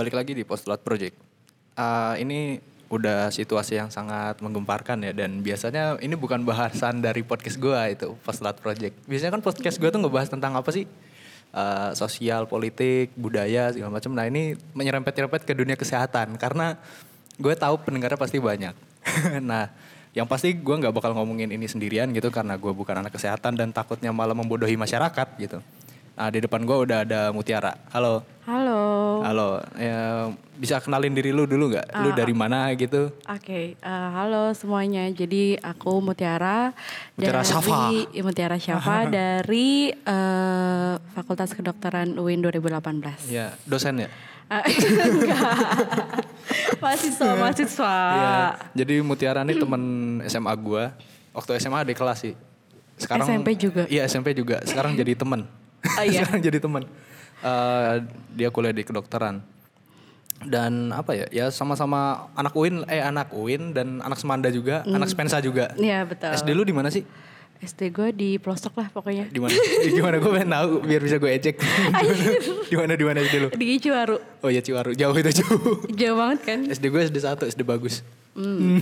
Balik lagi di Postulat Project. Uh, ini udah situasi yang sangat menggemparkan ya dan biasanya ini bukan bahasan dari podcast gua itu Postulat Project. Biasanya kan podcast gua tuh ngebahas tentang apa sih? Uh, sosial, politik, budaya segala macam. Nah ini menyerempet-nyerempet ke dunia kesehatan karena gue tahu pendengarnya pasti banyak. nah yang pasti gue nggak bakal ngomongin ini sendirian gitu karena gue bukan anak kesehatan dan takutnya malah membodohi masyarakat gitu. Nah, di depan gue udah ada Mutiara. Halo. Halo. Halo. Ya, bisa kenalin diri lu dulu nggak? Lu Ah, dari mana gitu? Oke, eh, halo semuanya. Jadi aku Mutiara Mutiara Syafa. dari Mutiara Syafa dari eh, Fakultas Kedokteran UIN 2018. Ya, dosen ya? Ah, enggak. mahasiswa, mahasiswa. Iya. Jadi Mutiara nih temen SMA gua. Waktu SMA di kelas sih. Sekarang SMP juga? Iya, SMP juga. Sekarang jadi temen. Oh, iya. Sekarang jadi temen. Eh, dia kuliah di kedokteran. Dan apa ya? Ya sama-sama anak UIN, eh anak UIN dan anak Semanda juga, anak Spensa juga. Iya betul. SD lu di mana sih? SD gue di pelosok lah pokoknya. Di mana? Gimana gue pengen tahu biar bisa gue ejek. di mana di mana SD lu? Di Ciwaru. Oh ya Ciwaru, jauh itu jauh. Jauh banget kan? SD gue SD 1, SD bagus. Hmm.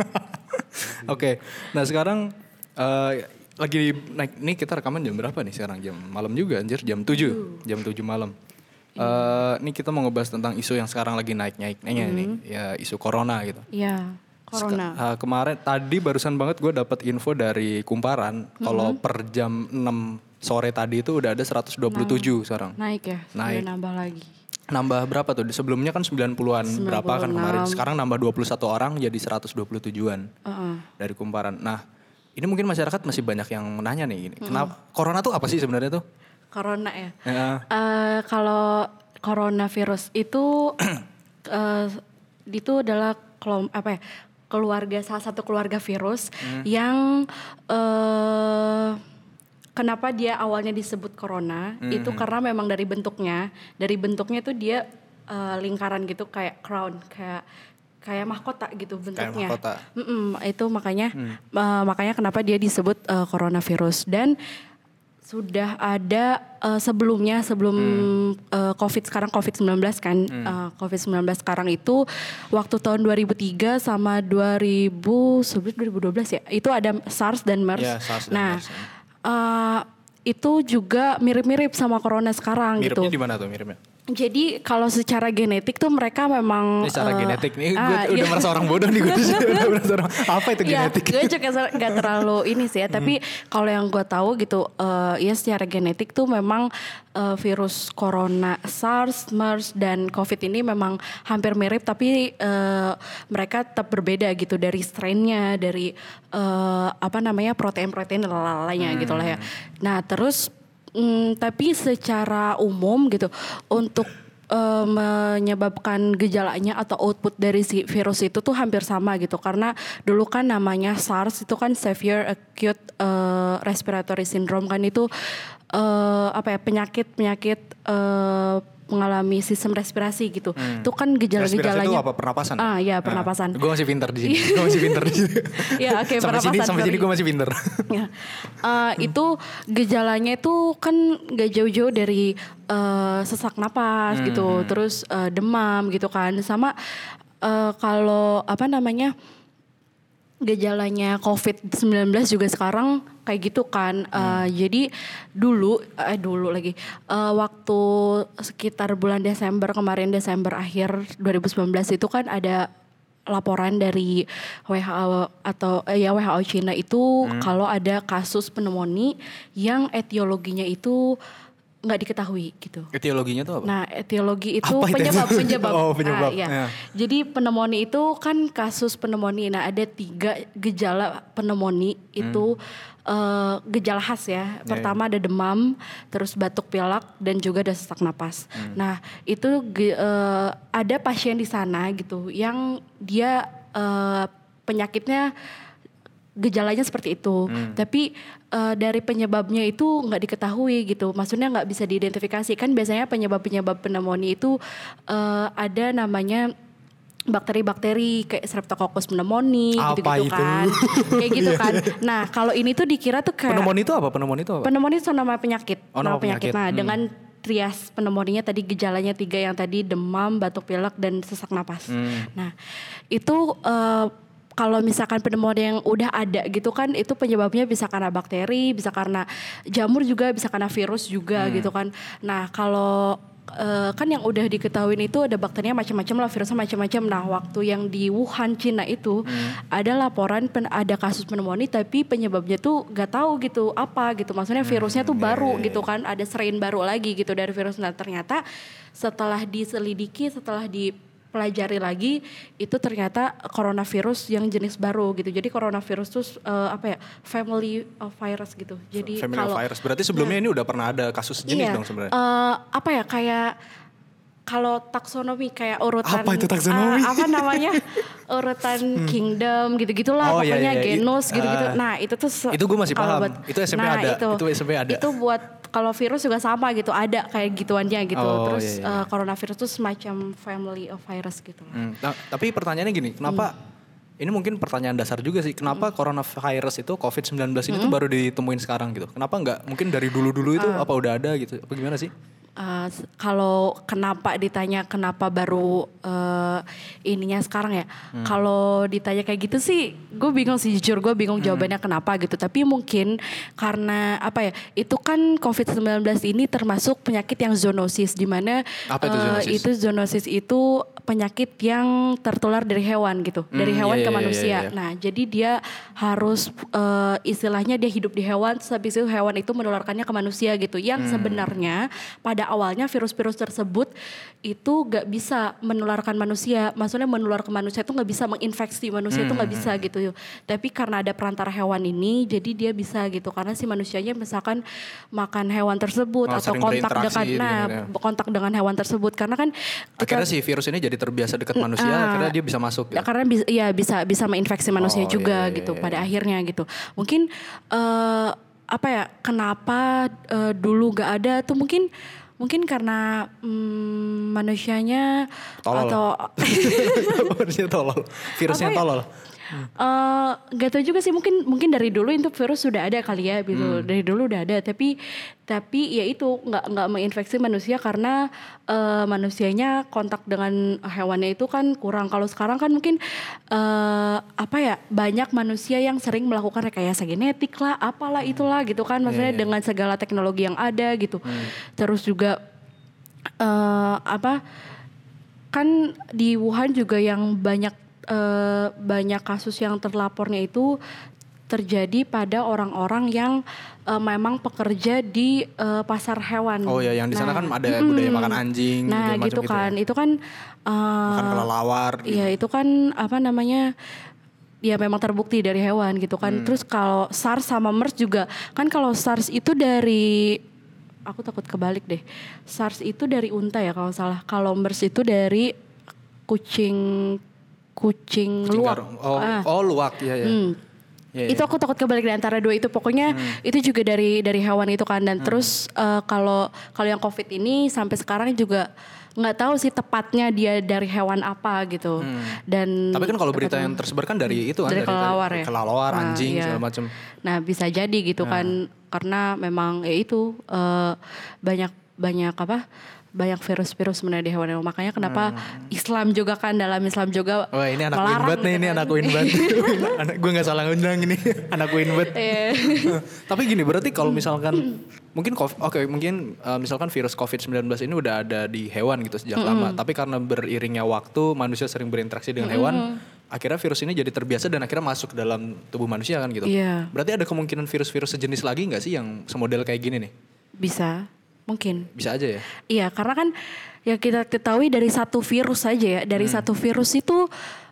Oke, nah sekarang eh, lagi naik, nih kita rekaman jam berapa nih sekarang? Jam malam juga anjir, jam 7, jam 7 malam. Eh, nih kita mau ngebahas tentang isu yang sekarang lagi naik-naiknya nih, ya isu corona gitu. Iya, corona. Seka- eh, kemarin tadi barusan banget gue dapat info dari Kumparan kalau per jam 6 sore tadi itu udah ada 127 sekarang. Naik ya, Naik. sudah nambah lagi. Nambah berapa tuh? Sebelumnya kan 90-an berapa kan kemarin. 96. Sekarang nambah 21 orang jadi 127-an Heeh. dari kumparan. Nah, ini mungkin masyarakat masih banyak yang menanya nih gini. Kenapa corona tuh apa sih sebenarnya tuh? Corona ya. Ya, Eh, kalau coronavirus itu eh, itu adalah kelom, apa ya keluarga salah satu keluarga virus yang eh kenapa dia awalnya disebut corona itu karena memang dari bentuknya dari bentuknya tuh dia eh, lingkaran gitu kayak crown kayak kayak mahkota gitu bentuknya mahkota. Mm-mm, itu makanya eh, makanya kenapa dia disebut eh, coronavirus dan sudah ada eh, sebelumnya sebelum eh, COVID sekarang COVID-19 kan eh, COVID-19 sekarang itu waktu tahun 2003 sama 2000 sebelum 2012 ya itu ada SARS dan MERS. Ya, SARS dan nah, MERS, eh, itu juga mirip-mirip sama corona sekarang miripnya gitu. di mana tuh miripnya? Jadi kalau secara genetik tuh mereka memang secara eh, genetik nih gue ah, udah iya. merasa orang bodoh nih gue udah merasa orang apa itu Ya, genetik? gue juga ser- gak terlalu ini sih ya. Tapi kalau yang gue tahu gitu, eh, ya secara genetik tuh memang eh, virus corona, SARS, MERS dan COVID ini memang hampir mirip, tapi eh, mereka tetap berbeda gitu dari strainnya, dari eh, apa namanya protein-protein lalalanya gitu lah ya. Nah terus, mm, tapi secara umum gitu untuk eh, menyebabkan gejalanya atau output dari si virus itu tuh hampir sama gitu. Karena dulu kan namanya SARS itu kan severe acute eh, respiratory syndrome kan itu eh, apa ya penyakit penyakit eh, mengalami sistem respirasi gitu itu kan Respirasi itu gejala-gejalanya apa? Pernapasan? ah ya pernapasan gue masih pinter di sini. gue masih pinter di sini. Ya, oke, sampai sini pernapasan, sampai sini gue masih pinter. Ya, Eh, itu gejalanya itu kan gak jauh-jauh dari eh, sesak napas Hmm, gitu, terus eh, demam gitu kan, sama eh, kalau apa namanya gejalanya COVID-19 juga sekarang kayak gitu kan. Eh, Hmm. Jadi dulu, eh dulu lagi, eh, waktu sekitar bulan Desember kemarin Desember akhir 2019 itu kan ada laporan dari WHO atau eh, ya WHO Cina itu Hmm. kalau ada kasus pneumonia yang etiologinya itu nggak diketahui gitu. Etiologinya tuh apa? Nah, etiologi itu Apa itu? penyebab penyebab. Oh, penyebab. Ah, iya. Ya. Jadi pneumonia itu kan kasus pneumonia. Nah, ada tiga gejala pneumonia itu eh, gejala khas ya. Pertama ada demam, terus batuk pilek dan juga ada sesak napas. Nah, itu eh, ada pasien di sana gitu yang dia eh, penyakitnya gejalanya seperti itu, tapi eh, dari penyebabnya itu nggak diketahui gitu. Maksudnya nggak bisa diidentifikasi kan biasanya penyebab-penyebab pneumonia itu eh, ada namanya bakteri-bakteri kayak Streptococcus pneumonia gitu-gitu itu? kan. kayak gitu kan. Nah, kalau ini tuh dikira tuh kayak Pneumonia itu apa? Pneumonia itu apa? Pneumonia itu nama penyakit. Oh, nama penyakit. Nah, Hmm. dengan trias pneumonia tadi gejalanya tiga yang tadi demam, batuk pilek dan sesak napas. Nah itu eh, kalau misalkan pneumonia yang udah ada gitu kan itu penyebabnya bisa karena bakteri, bisa karena jamur juga, bisa karena virus juga gitu kan. Nah kalau eh, kan yang udah diketahui itu ada bakterinya macam-macam lah, virusnya macam-macam. Nah waktu yang di Wuhan Cina itu ada laporan pen- ada kasus pneumonia tapi penyebabnya tuh gak tahu gitu apa gitu. Maksudnya virusnya tuh baru gitu kan, ada strain baru lagi gitu dari virus. Nah ternyata setelah diselidiki, setelah dipelajari lagi itu ternyata coronavirus yang jenis baru gitu. Jadi coronavirus tuh eh, apa ya family of virus gitu. Jadi Family kalau virus. Berarti sebelumnya ini udah pernah ada kasus sejenis iya, dong sebenarnya. eh, apa ya kayak kalau taksonomi kayak urutan Apa itu taksonomi? Hmm. ah, apa namanya urutan kingdom gitu-gitulah Oh, iya, pokoknya iya, iya. genus gitu-gitu. Ah. nah itu tuh Itu gua masih paham. Itu SMP nah, ada. Itu, Itu SMP ada. Itu buat kalau virus juga sama gitu ada kayak gituannya gitu. Oh, Terus iya, iya. eh, coronavirus tuh semacam family of virus gitu. Hmm, nah, tapi pertanyaannya gini, kenapa Hmm. ini mungkin pertanyaan dasar juga sih, kenapa coronavirus itu COVID-19 ini tuh Hmm. baru ditemuin sekarang gitu? Kenapa nggak mungkin dari dulu-dulu itu Ah. apa udah ada gitu? Apa gimana sih? Uh, kalau kenapa ditanya kenapa baru uh, ininya sekarang ya Hmm. kalau ditanya kayak gitu sih gue bingung sih jujur gue bingung Hmm. jawabannya kenapa gitu tapi mungkin karena apa ya itu kan covid-19 ini termasuk penyakit yang zoonosis di mana Apa itu uh, zoonosis? itu zoonosis itu penyakit yang tertular dari hewan gitu dari Hmm, hewan iya, ke iya, manusia iya, iya. nah jadi dia harus uh, istilahnya dia hidup di hewan habis itu hewan itu menularkannya ke manusia gitu yang Hmm. sebenarnya pada awalnya virus-virus tersebut itu gak bisa menularkan manusia maksudnya menular ke manusia itu nggak bisa menginfeksi manusia itu Hmm, nggak bisa gitu tapi karena ada perantara hewan ini jadi dia bisa gitu karena si manusianya misalkan makan hewan tersebut Oh, atau kontak berinteraksi dengan nah dengan ya. kontak dengan hewan tersebut karena kan kita- Akhirnya si virus ini jadi terbiasa dekat manusia, Ah. akhirnya dia bisa masuk. Ya, Gitu. karena bisa ya bisa bisa menginfeksi manusia Oh, juga iya, iya, gitu iya, pada iya. akhirnya gitu. Mungkin eh apa ya kenapa eh, dulu gak ada tuh mungkin mungkin karena mm, manusianya Tolol. atau Virusnya tolol. Virusnya Apa ya? tolol. Eh gak tahu juga sih mungkin mungkin dari dulu itu virus sudah ada kali ya Hmm. gitu dari dulu udah ada tapi tapi ya itu nggak nggak menginfeksi manusia karena eh, manusianya kontak dengan hewannya itu kan kurang. Kalau sekarang kan mungkin eh, apa ya banyak manusia yang sering melakukan rekayasa genetik lah apalah itulah gitu kan. Maksudnya Iya, iya. dengan segala teknologi yang ada gitu. Terus juga eh apa kan di Wuhan juga yang banyak eh, banyak kasus yang terlapornya itu terjadi pada orang-orang yang eh, memang pekerja di eh, pasar hewan. Oh ya, yang di sana Nah, kan ada budaya makan anjing, Nah, segala gitu macam kan. ya. Itu kan eh, Makan kelelawar. gitu. Iya itu kan apa namanya ya memang terbukti dari hewan gitu Hmm. kan. Terus kalau SARS sama MERS juga kan kalau SARS itu dari aku takut kebalik deh. SARS itu dari unta ya kalau salah. Kalau MERS itu dari kucing kucing, Kucing luwak. Oh, Ah. oh luwak, iya ya. Hmm. Iya, iya. Itu aku takut kebalik di antara dua itu. Pokoknya itu juga dari dari hewan itu kan. Dan terus eh, kalau kalau yang COVID ini sampai sekarang juga nggak tahu sih tepatnya dia dari hewan apa gitu. Dan Tapi kan kalau berita yang tersebar kan dari itu kan Dari kelelawar ya? kelelawar, Nah, anjing iya. segala macam. Nah bisa jadi gitu kan karena memang ya itu eh, banyak banyak apa banyak virus-virus sebenarnya di hewan makanya kenapa Islam juga kan dalam Islam juga Wah ini anak melarang nih, gitu ini kan. anak Winbat. anak gue nggak salah ngundang ini, anak Winbat. Iya. Tapi gini berarti kalau misalkan mungkin oke mungkin uh, misalkan virus COVID-19 ini udah ada di hewan gitu sejak lama, tapi karena beriringnya waktu manusia sering berinteraksi dengan hewan, akhirnya virus ini jadi terbiasa dan akhirnya masuk ke dalam tubuh manusia kan gitu. Iya. Berarti ada kemungkinan virus-virus sejenis lagi nggak sih yang semodel kayak gini nih? bisa mungkin Bisa aja ya. Iya, karena kan ya kita ketahui dari satu virus saja ya, dari Hmm. satu virus itu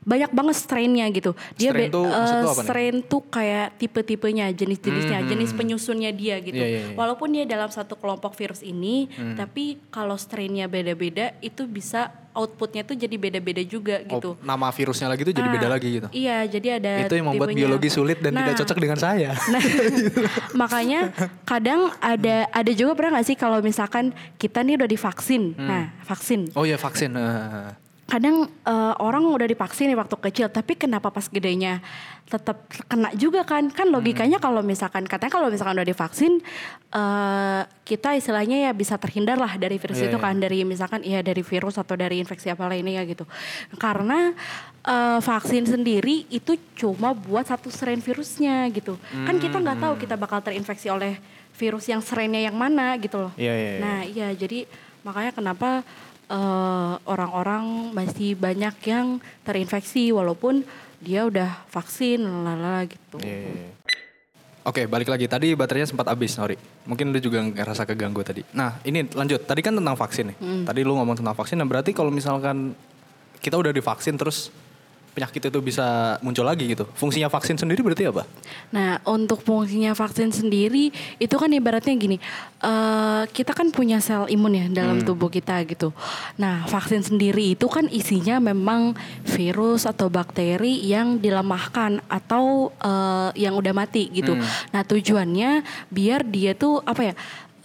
banyak banget strainnya gitu. Dia Strain tuh lu apa nih? strain tuh kayak tipe-tipenya, jenis-jenisnya, Hmm, jenis penyusunnya dia gitu. Iya, iya, iya. Walaupun dia dalam satu kelompok virus ini, Hmm. tapi kalau strainnya beda-beda itu bisa outputnya tuh jadi beda-beda juga Oh, gitu. nama virusnya lagi tuh jadi Ah, beda lagi gitu. Iya, jadi ada Itu yang membuat tipenya. biologi sulit dan tidak Nah, cocok dengan saya. Nah, makanya kadang ada ada juga pernah nggak sih kalau misalkan kita nih udah divaksin, Hmm. nah vaksin, Oh ya vaksin. eh. Kadang eh, orang udah divaksin nih waktu kecil tapi kenapa pas gedenya tetap kena juga kan? Kan logikanya kalau misalkan katanya kalau misalkan udah divaksin eh, kita istilahnya ya bisa terhindar lah dari virus Iya, itu iya. kan dari misalkan ya dari virus atau dari infeksi apa lainnya gitu. Karena eh, vaksin sendiri itu cuma buat satu strain virusnya gitu. Kan kita nggak tahu kita bakal terinfeksi oleh virus yang strainnya yang mana gitu loh. Iya, iya, iya. nah iya jadi makanya kenapa eh, orang-orang masih banyak yang terinfeksi walaupun dia udah vaksin lala gitu. Iya, iya, iya. Oke, balik lagi. Tadi baterainya sempat habis, sorry. Mungkin lu juga ngerasa keganggu tadi. Nah, ini lanjut. Tadi kan tentang vaksin nih. Tadi lu ngomong tentang vaksin, nah berarti kalau misalkan kita udah divaksin terus penyakit itu bisa muncul lagi gitu. Fungsinya vaksin sendiri berarti apa? Nah, untuk fungsinya vaksin sendiri itu kan ibaratnya gini, eh, kita kan punya sel imun ya dalam tubuh kita gitu. Nah, vaksin sendiri itu kan isinya memang virus atau bakteri yang dilemahkan atau eh, yang udah mati gitu. Nah, tujuannya biar dia tuh apa ya?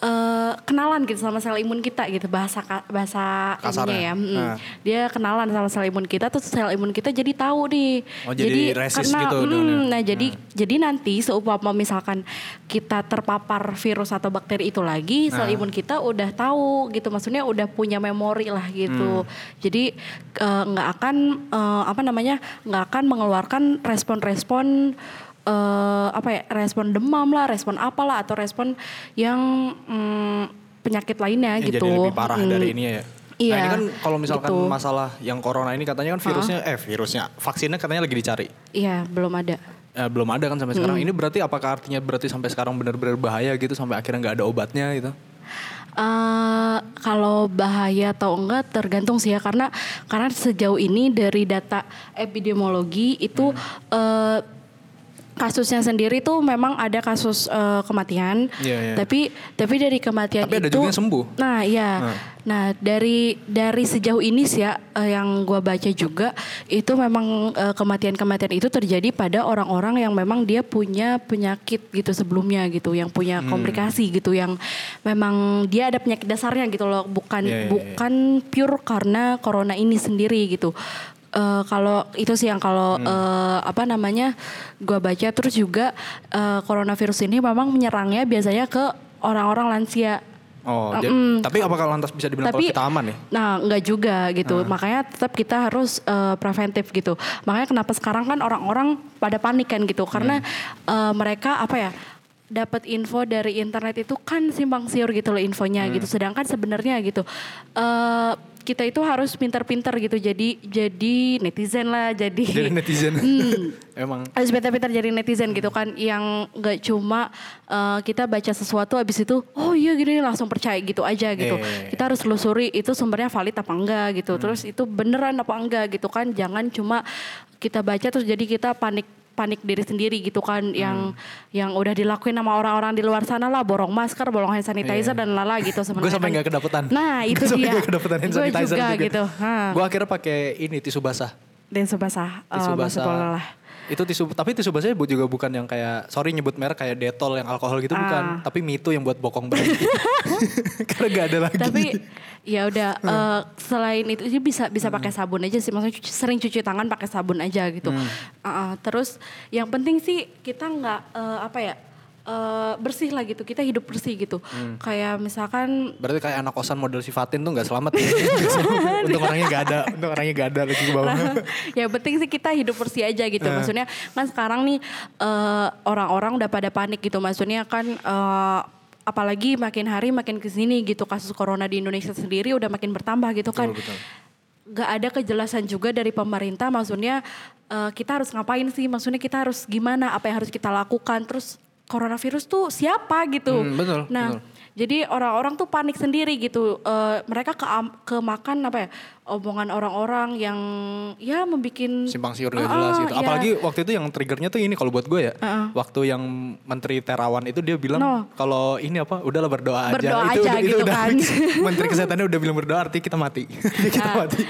Eh, kenalan gitu sama sel imun kita gitu bahasa bahasa Kasarnya. ya mm. Nah. dia kenalan sama sel imun kita terus sel imun kita jadi tahu nih Oh, jadi resist gitu mm, dengan- Nah, jadi jadi nanti seumpama misalkan kita terpapar virus atau bakteri itu lagi, sel Nah. imun kita udah tahu gitu. Maksudnya udah punya memori lah gitu. Jadi eh, nggak akan eh, apa namanya? nggak akan mengeluarkan respon-respon eh, apa ya? respon demam lah, respon apalah atau respon yang mm, penyakit lainnya Yang gitu. jadi lebih parah Mm. dari ini ya. Iya, Nah ini kan kalau misalkan gitu. masalah yang corona ini katanya kan virusnya, eh virusnya, vaksinnya katanya lagi dicari. Iya, belum ada. Eh, belum ada kan sampai sekarang. Ini berarti apakah artinya berarti sampai sekarang benar-benar bahaya gitu sampai akhirnya nggak ada obatnya gitu? Eh kalau bahaya atau enggak tergantung sih ya karena karena sejauh ini dari data epidemiologi itu eh, kasusnya sendiri tuh memang ada kasus eh, kematian, Iya, iya. tapi tapi dari kematian Tapi ada itu juga yang sembuh. Nah iya, Nah. nah dari dari sejauh ini sih ya eh, yang gua baca juga itu memang eh, kematian-kematian itu terjadi pada orang-orang yang memang dia punya penyakit gitu sebelumnya gitu, yang punya Hmm. komplikasi gitu, yang memang dia ada penyakit dasarnya gitu loh, bukan Iya, iya, iya. bukan pure karena corona ini sendiri gitu. Eh, kalau itu sih yang kalau Hmm. eh, apa namanya gua baca terus juga eh, coronavirus ini memang menyerangnya biasanya ke orang-orang lansia Oh, Mm-mm. tapi apakah lantas bisa dibilang Tapi- kalau kita aman ya? Nah, enggak juga gitu. Makanya tetap kita harus eh, preventif gitu. Makanya kenapa sekarang kan orang-orang pada panik kan gitu. Karena eh, mereka apa ya? Dapat info dari internet itu kan simpang siur gitu loh infonya gitu. Sedangkan sebenarnya gitu eh kita itu harus pintar-pintar gitu. Jadi jadi netizen lah, jadi Jadi netizen. Hmm. Emang. harus pintar-pintar jadi netizen gitu kan yang nggak cuma eh, kita baca sesuatu habis itu oh iya gini langsung percaya gitu aja gitu Iya. kita harus telusuri itu sumbernya valid apa enggak gitu terus itu beneran apa enggak gitu kan jangan cuma kita baca terus jadi kita panik panik diri sendiri gitu kan yang yang udah dilakuin sama orang-orang di luar sana lah borong masker borong hand sanitizer dan lala gitu Gue sebenarnya sampai kan. nggak kedapetan. nah itu Gua dia nggak kedapetan hand Gua sanitizer juga, gitu Ha. Gue akhirnya pakai ini tisu basah. dan sebasah Tisu uh, basah. Basah Itu tisu, tapi tisu basahnya bu- juga bukan yang kayak, sorry nyebut merek kayak detol yang alkohol gitu bukan. Ah. Tapi mito yang buat bokong bayi. Karena gak ada lagi. tapi ya udah eh, selain itu sih bisa bisa pakai sabun aja sih maksudnya cuci- sering cuci tangan pakai sabun aja gitu Uh, uh, terus yang penting sih kita nggak eh, apa ya eh, bersih lah gitu kita hidup bersih gitu kayak misalkan Berarti kayak anak kosan model sifatin tuh gak selamat ya. Untuk orangnya gak ada. Untuk orangnya gak ada lagi ke bawah. yang penting sih kita hidup bersih aja gitu. Maksudnya kan sekarang nih eh, orang-orang udah pada panik gitu. Maksudnya kan eh, apalagi makin hari makin ke sini gitu kasus corona di Indonesia sendiri udah makin bertambah gitu kan. Betul, betul. Gak ada kejelasan juga dari pemerintah. Maksudnya eh, kita harus ngapain sih? Maksudnya kita harus gimana? Apa yang harus kita lakukan? Terus coronavirus tuh siapa gitu? Hmm, betul, Nah. betul. Jadi orang-orang tuh panik sendiri gitu. Eh, mereka ke kemakan apa ya? Omongan orang-orang yang ya membikin Simpang siur gak jelas gitu. iya. Apalagi waktu itu yang triggernya tuh ini kalau buat gue ya. Waktu yang Menteri Terawan itu dia bilang No. kalau ini apa udahlah berdoa aja. Berdoa itu, aja udah- itu gitu udah kan. fix. Menteri Kesehatannya udah bilang berdoa artinya kita mati. kita Ah. mati.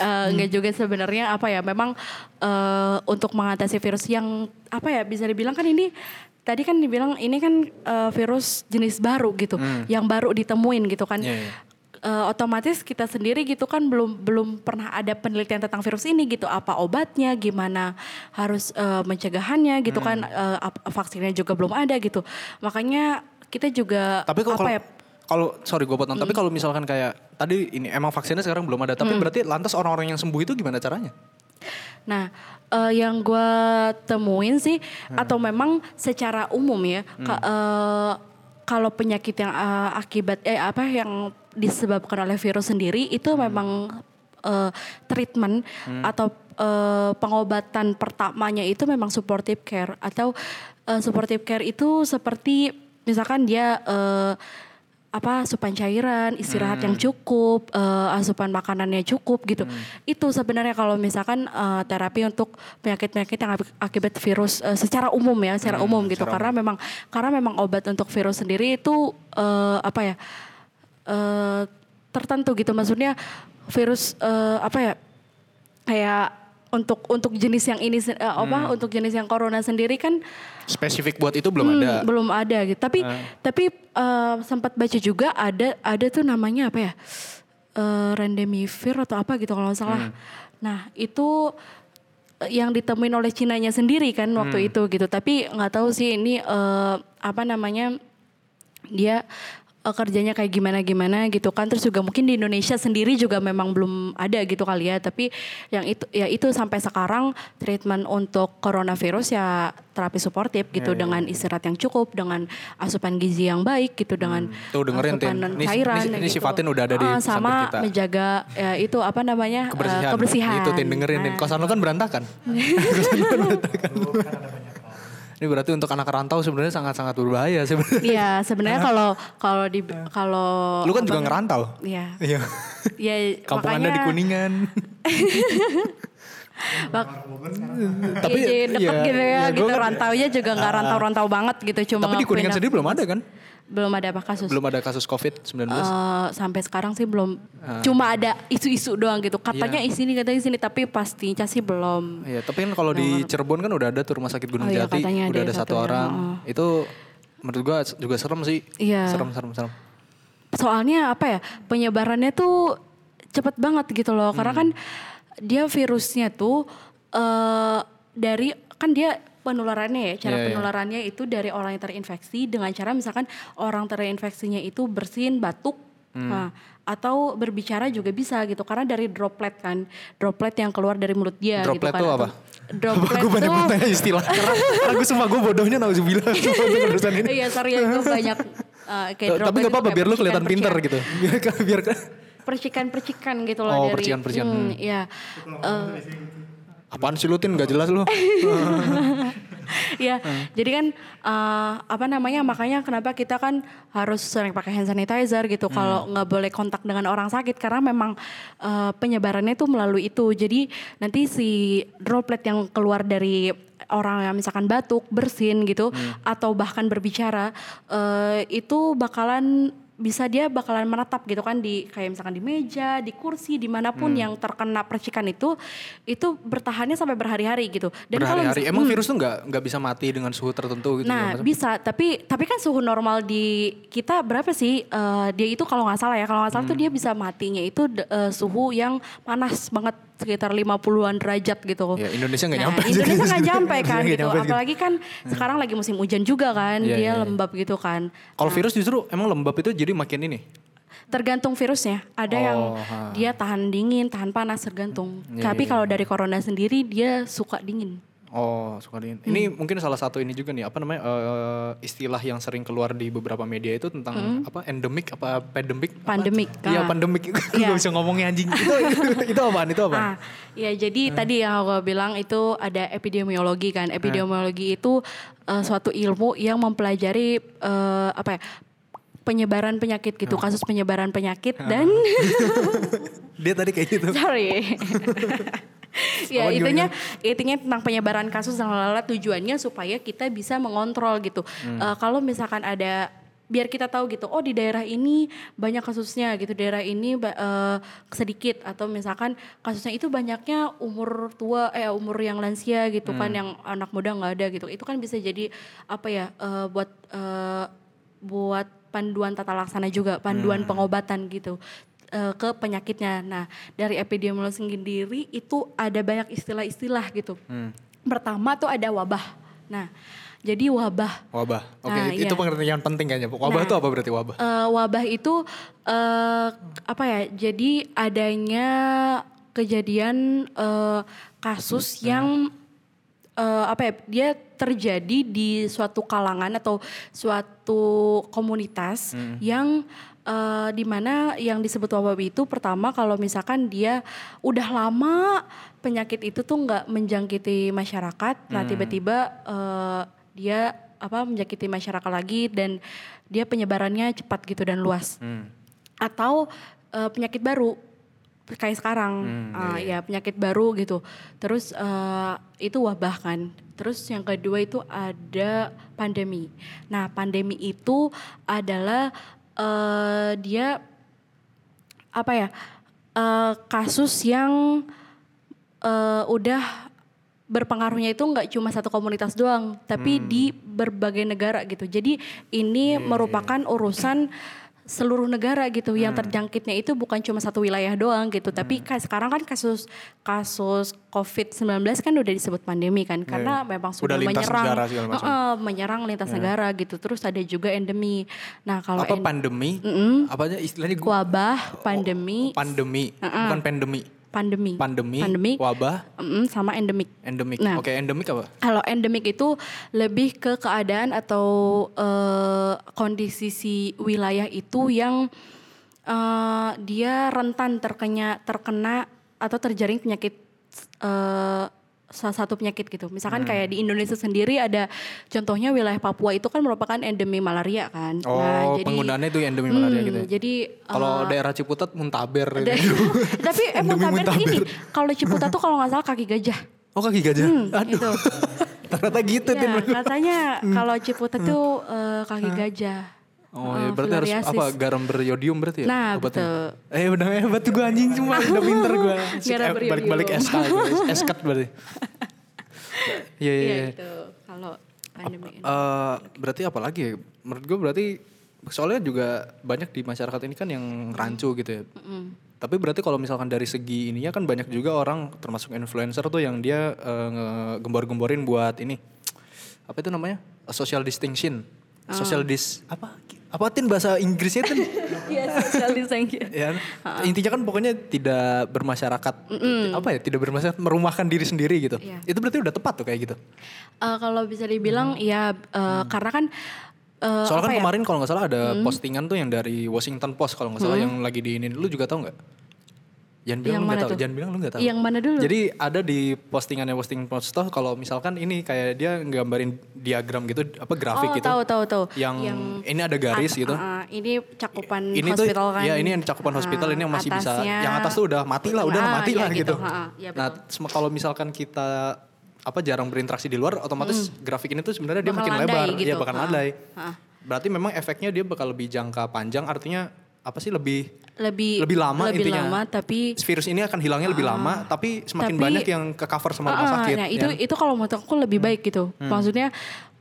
Eh, enggak juga sebenarnya apa ya memang eh, untuk mengatasi virus yang apa ya bisa dibilang kan ini tadi kan dibilang ini kan eh, virus jenis baru gitu yang baru ditemuin gitu kan. Iya, iya. eh, otomatis kita sendiri gitu kan belum belum pernah ada penelitian tentang virus ini gitu. Apa obatnya gimana harus eh, mencegahannya gitu kan eh, ap- vaksinnya juga belum ada gitu. Makanya kita juga Tapi kok apa kalau ya? kalau sorry gue potong, tapi kalau misalkan kayak tadi ini emang vaksinnya sekarang belum ada, tapi berarti lantas orang-orang yang sembuh itu gimana caranya? Nah, eh, yang gue temuin sih, atau memang secara umum ya, ka- eh, kalau penyakit yang eh, akibat eh apa yang disebabkan oleh virus sendiri itu memang eh, treatment atau eh, pengobatan pertamanya itu memang supportive care atau eh, supportive care itu seperti misalkan dia eh, apa asupan cairan, istirahat yang cukup, eh, asupan makanannya cukup gitu. Itu sebenarnya kalau misalkan eh, terapi untuk penyakit-penyakit yang aki- akibat virus eh, secara umum ya, secara umum gitu. Karena memang karena memang obat untuk virus sendiri itu eh, apa ya? eh, tertentu gitu. Maksudnya virus eh, apa ya? Kayak untuk untuk jenis yang ini eh, apa untuk jenis yang corona sendiri kan Spesifik buat itu belum Hmm, ada. belum ada gitu. Tapi tapi eh, sempat baca juga ada ada tuh namanya apa ya? Eh Remdesivir atau apa gitu kalau salah. Nah, itu yang ditemuin oleh Cinanya sendiri kan waktu itu gitu. Tapi nggak tahu sih ini eh, apa namanya dia eh, kerjanya kayak gimana-gimana gitu kan. Terus juga mungkin di Indonesia sendiri juga memang belum ada gitu kali ya. Tapi yang itu ya itu sampai sekarang treatment untuk coronavirus ya terapi suportif gitu dengan istirahat yang cukup, dengan asupan gizi yang baik gitu, dengan Tuh dengerin, Tin. asupan Ini- cairan ini- ini gitu. Fatin udah ada di Ah, sama kita. menjaga ya itu apa namanya eh, kebersihan. kebersihan. Itu Tin dengerin, Tin. Nah. Kosan lu kan berantakan. Kosan lu kan berantakan. Ini berarti untuk anak rantau sebenarnya sangat-sangat berbahaya sebenarnya. Iya, sebenarnya kalau kalau di kalau Lu kan juga ngerantau. Iya. Iya. Ya Kampung makanya, Anda di Kuningan. Bak- Tapi iya, deket iya, gitu ya, iya, gitu kan- rantaunya juga nggak rantau-rantau banget gitu cuma Tapi di Kuningan sendiri belum ada kan? belum ada apa kasus Belum ada kasus COVID-19. Eh, sampai sekarang sih belum cuma ada isu-isu doang gitu katanya Iya. isi ini katanya isi ini tapi pastinya sih belum Iya, tapi kan kalau di Cirebon kan udah ada tuh rumah sakit Gunung Oh iya, Jati, ada udah ada satu ya, orang. heeh. Itu menurut gua juga serem sih. Iya. Serem, serem, serem. soalnya apa ya penyebarannya tuh cepet banget gitu loh karena kan dia virusnya tuh eh dari kan dia penularannya ya cara Iya, iya. penularannya itu dari orang yang terinfeksi dengan cara misalkan orang terinfeksinya itu bersin batuk Hmm. nah, atau berbicara juga bisa gitu karena dari droplet kan droplet yang keluar dari mulut dia gitu Droplet kan tuh atau- apa? droplet gue banyak banget istilah. Karena, karena gue sumpah gue bodohnya nauzubillah urusan ini. iya sorry ya gue banyak uh, kayak Tapi droplet gak apa-apa biar lu kelihatan pinter percikan-percikan. gitu. Biar biar percikan-percikan gitu loh Oh, dari percikan-percikan, hmm, ya Eh, apaan sih lu Tin? Gak jelas lu. ya jadi kan eh, apa namanya makanya kenapa kita kan harus sering pakai hand sanitizer gitu kalau nggak boleh kontak dengan orang sakit karena memang eh, penyebarannya itu melalui itu. Jadi nanti si droplet yang keluar dari orang yang misalkan batuk bersin gitu atau bahkan berbicara eh, itu bakalan bisa dia bakalan menetap gitu kan di kayak misalkan di meja, di kursi, di mana pun Hmm. yang terkena percikan itu, itu bertahannya sampai berhari-hari gitu. Dan kalau Berhari-hari. Emang Hmm. virus tuh gak, nggak bisa mati dengan suhu tertentu gitu? Nah macam? bisa, tapi tapi kan suhu normal di kita berapa sih? Eh, dia itu kalau nggak salah ya, kalau nggak salah tuh Hmm. dia bisa matinya itu eh, suhu yang panas banget sekitar 50-an derajat gitu. Ya, Indonesia nggak Nah, nyampe. Indonesia nggak nyampe kan gitu. nyampe. Apalagi kan sekarang lagi musim hujan juga kan, Iya, dia iya. lembab gitu kan. Kalau virus justru emang lembab itu jadi makin ini. Tergantung virusnya. Ada yang Oh, ha. dia tahan dingin, tahan panas tergantung. Iya, Tapi iya, kalau dari corona sendiri dia suka dingin. Oh, suka dingin. Ini Hmm. mungkin salah satu ini juga nih, apa namanya eh, istilah yang sering keluar di beberapa media itu tentang apa endemik apa pandemik? apa? Hmm. Pandemik, Iya, ah. pandemik. Iya. gak bisa ngomongnya anjing. itu itu apaan? Itu apaan? Ah, ya jadi tadi yang aku bilang itu ada epidemiologi kan. Epidemiologi itu eh, suatu ilmu yang mempelajari eh, apa ya? penyebaran penyakit gitu, kasus penyebaran penyakit dan Dia tadi kayak gitu. sorry. ya Apa, intinya intinya tentang penyebaran kasus dan lalat tujuannya supaya kita bisa mengontrol gitu. Eh, kalau misalkan ada biar kita tahu gitu, oh di daerah ini banyak kasusnya gitu, daerah ini eh, sedikit atau misalkan kasusnya itu banyaknya umur tua, eh umur yang lansia gitu kan, yang anak muda nggak ada gitu, itu kan bisa jadi apa ya eh, buat eh, buat panduan tata laksana juga, panduan pengobatan gitu. Eh, ke penyakitnya. Nah, dari epidemiologi sendiri itu ada banyak istilah-istilah gitu. Hmm. Pertama tuh ada wabah. Nah, jadi wabah. Wabah. Oke, Nah, itu iya. pengertian penting kayaknya. Wabah Nah. itu apa berarti wabah? Eh, wabah itu eh, apa ya? Jadi adanya kejadian eh, kasus yang eh, apa ya? Dia terjadi di suatu kalangan atau suatu komunitas yang eh, di mana yang disebut wabah itu pertama kalau misalkan dia udah lama penyakit itu tuh nggak menjangkiti masyarakat, nah tiba-tiba eh, dia apa menjangkiti masyarakat lagi dan dia penyebarannya cepat gitu dan luas. Hmm. atau eh, penyakit baru kayak sekarang. Hmm, Ah, ya penyakit baru gitu. Terus eh, itu wabah kan. Terus yang kedua itu ada pandemi. Nah pandemi itu adalah eh, dia apa ya eh, kasus yang eh, udah berpengaruhnya itu nggak cuma satu komunitas doang, tapi di berbagai negara gitu. Jadi ini merupakan urusan seluruh negara gitu yang terjangkitnya itu bukan cuma satu wilayah doang gitu. Tapi kan sekarang kan kasus kasus COVID-19 kan udah disebut pandemi kan. Karena memang sudah Udah lintas menyerang. negara macam. Heeh, menyerang lintas negara gitu. Terus ada juga endemi. Nah kalau apa pandemi? Apanya istilahnya gua wabah pandemi. pandemi, bukan pandemi. Pandemi Pandemi, Pandemi. wabah, Mm, sama endemik endemik. Nah. Oke, endemik apa? Kalau endemik itu lebih ke keadaan atau eh, kondisi si wilayah itu yang eh, dia rentan terkena terkena atau terjaring penyakit eh, salah satu penyakit gitu. Misalkan Hmm. kayak di Indonesia sendiri ada contohnya wilayah Papua itu kan merupakan endemi malaria kan. Oh, penggunaannya itu endemi malaria Hmm, gitu. ya? Jadi Kalau eh, daerah Ciputat muntaber ada- gitu. tapi eh muntaber tuh ini muntaber. kalau Ciputat tuh kalau nggak salah kaki gajah. Oh, kaki gajah. Hmm, Aduh. itu. Ternyata gitu. Ya, katanya kalau Ciputat tuh eh, kaki gajah. Oh, Eh, ya berarti harus apa? Garam beriodium berarti ya? Nah, obatnya? Eh, udah hebat tuh gue anjing cuma udah pinter gue. Garam beriodium. Balik-balik SK. SK berarti. Iya, iya, Iya iya. itu kalau pandemi ini. Eh, berarti apa lagi ya? Menurut gue berarti soalnya juga banyak di masyarakat ini kan yang rancu gitu ya. Tapi berarti kalau misalkan dari segi ininya kan banyak juga orang termasuk influencer tuh yang dia eh, ngegembor-gemborin buat ini apa itu namanya social distinction, social dis apa apa tin bahasa Inggrisnya tin? Iya, social distancing. ya intinya kan pokoknya tidak bermasyarakat apa ya tidak bermasyarakat merumahkan diri sendiri gitu. Iya. Itu berarti udah tepat tuh kayak gitu. Eh, kalau bisa dibilang ya eh, karena kan eh, Soalnya kan ya? kemarin kalau nggak salah ada postingan tuh yang dari Washington Post kalau nggak salah yang lagi diinin. Lu juga tahu nggak? Jangan bilang Yang lu nggak tahu. Jangan bilang lu nggak tahu. Yang mana dulu? Jadi ada di postingannya Washington Post kalau misalkan ini kayak dia nggambarin diagram gitu apa grafik oh, gitu. tahu tahu tahu. Yang, ini ada garis gitu. Ah, ah, ini cakupan ini hospital tuh kan. ya ini yang cakupan hospital ini yang masih bisa atasnya- yang atas tuh udah mati lah udah Ah, mati iya lah gitu. Ah, ah, iya nah betul. kalau misalkan kita apa jarang berinteraksi di luar otomatis grafik ini tuh sebenarnya dia Bakal makin lebar gitu. ya bakal Ah, landai. ah. Berarti memang efeknya dia bakal lebih jangka panjang artinya apa sih lebih lebih lebih lama lebih intinya. lama tapi virus ini akan hilangnya lebih lama tapi semakin Tapi- banyak yang ke cover sama rumah Ah, sakit. Nah itu ya. itu kalau menurut aku lebih baik gitu. Maksudnya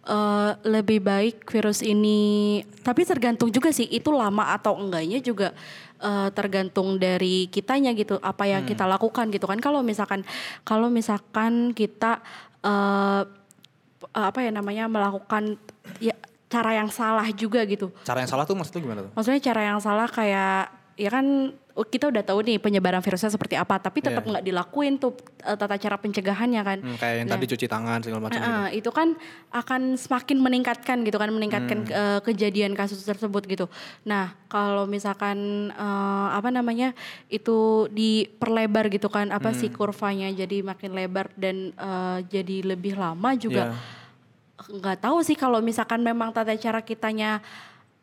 eh, lebih baik virus ini. Tapi tergantung juga sih itu lama atau enggaknya juga eh, tergantung dari kitanya gitu. Apa yang kita lakukan gitu kan. Kalau misalkan kalau misalkan kita eh, apa ya namanya melakukan ya cara yang salah juga gitu. Cara yang salah tuh maksudnya gimana tuh? Maksudnya cara yang salah kayak ya kan oh, kita udah tahu nih penyebaran virusnya seperti apa, tapi tetap Iya. nggak dilakuin tuh eh, tata cara pencegahannya kan. Hmm, kayak yang Nah, tadi cuci tangan segala macam gitu. Nah, itu kan akan semakin meningkatkan gitu kan, meningkatkan Hmm. eh, kejadian kasus tersebut gitu. Nah, kalau misalkan eh, apa namanya itu diperlebar gitu kan, apa Hmm. sih kurvanya jadi makin lebar dan eh, jadi lebih lama juga Iya. nggak tahu sih kalau misalkan memang tata cara kitanya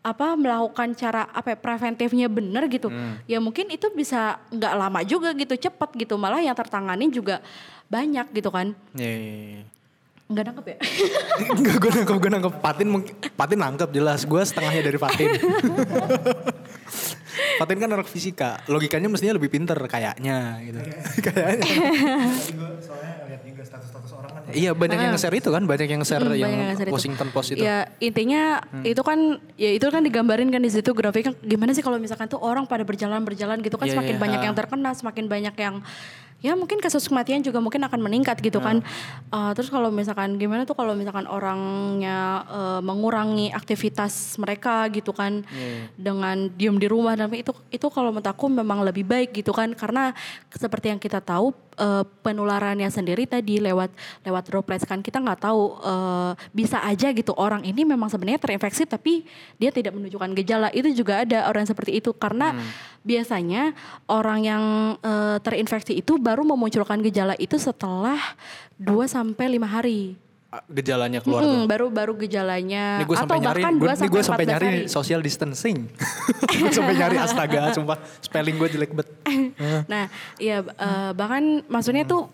apa melakukan cara apa ya, preventifnya benar gitu Hmm. ya mungkin itu bisa nggak lama juga gitu cepat gitu malah yang tertangani juga banyak gitu kan Iya, iya, iya. nggak nangkep ya Enggak, gue nangkep, gue nangkep. Patin, Patin nangkep jelas. Gue setengahnya dari Patin. Fatin kan anak fisika. Logikanya mestinya lebih pinter kayaknya gitu. kayaknya. Tadi gue soalnya lihat juga status-status orang kan. Iya banyak yang nge-share itu kan, banyak yang share Hmm, yang banyak yang nge-share itu. Washington Post itu. Ya intinya itu kan ya itu kan digambarin kan di situ grafiknya gimana sih kalau misalkan tuh orang pada berjalan-berjalan gitu kan Iya, semakin iya, banyak ha. yang terkena, semakin banyak yang ya mungkin kasus kematian juga mungkin akan meningkat gitu kan. Uh, terus kalau misalkan gimana tuh kalau misalkan orangnya uh, mengurangi aktivitas mereka gitu kan? Dengan diem di rumah dan itu itu kalau menurut aku memang lebih baik gitu kan? Karena seperti yang kita tahu uh, penularannya sendiri tadi lewat lewat droplets kan? Kita nggak tahu uh, bisa aja gitu orang ini memang sebenarnya terinfeksi tapi dia tidak menunjukkan gejala. Itu juga ada orang seperti itu. Karena biasanya orang yang uh, terinfeksi itu baru memunculkan gejala itu setelah 2 sampai lima hari. Ah, Gejalanya keluar tuh. Mm, baru baru gejalanya Ini gue atau sampai nyari, bahkan 2 gue, sampai gue sampai 14 nyari hari. social distancing. gue sampai nyari astaga, sumpah spelling gue jelek bet. Nah, iya eh, bahkan maksudnya tuh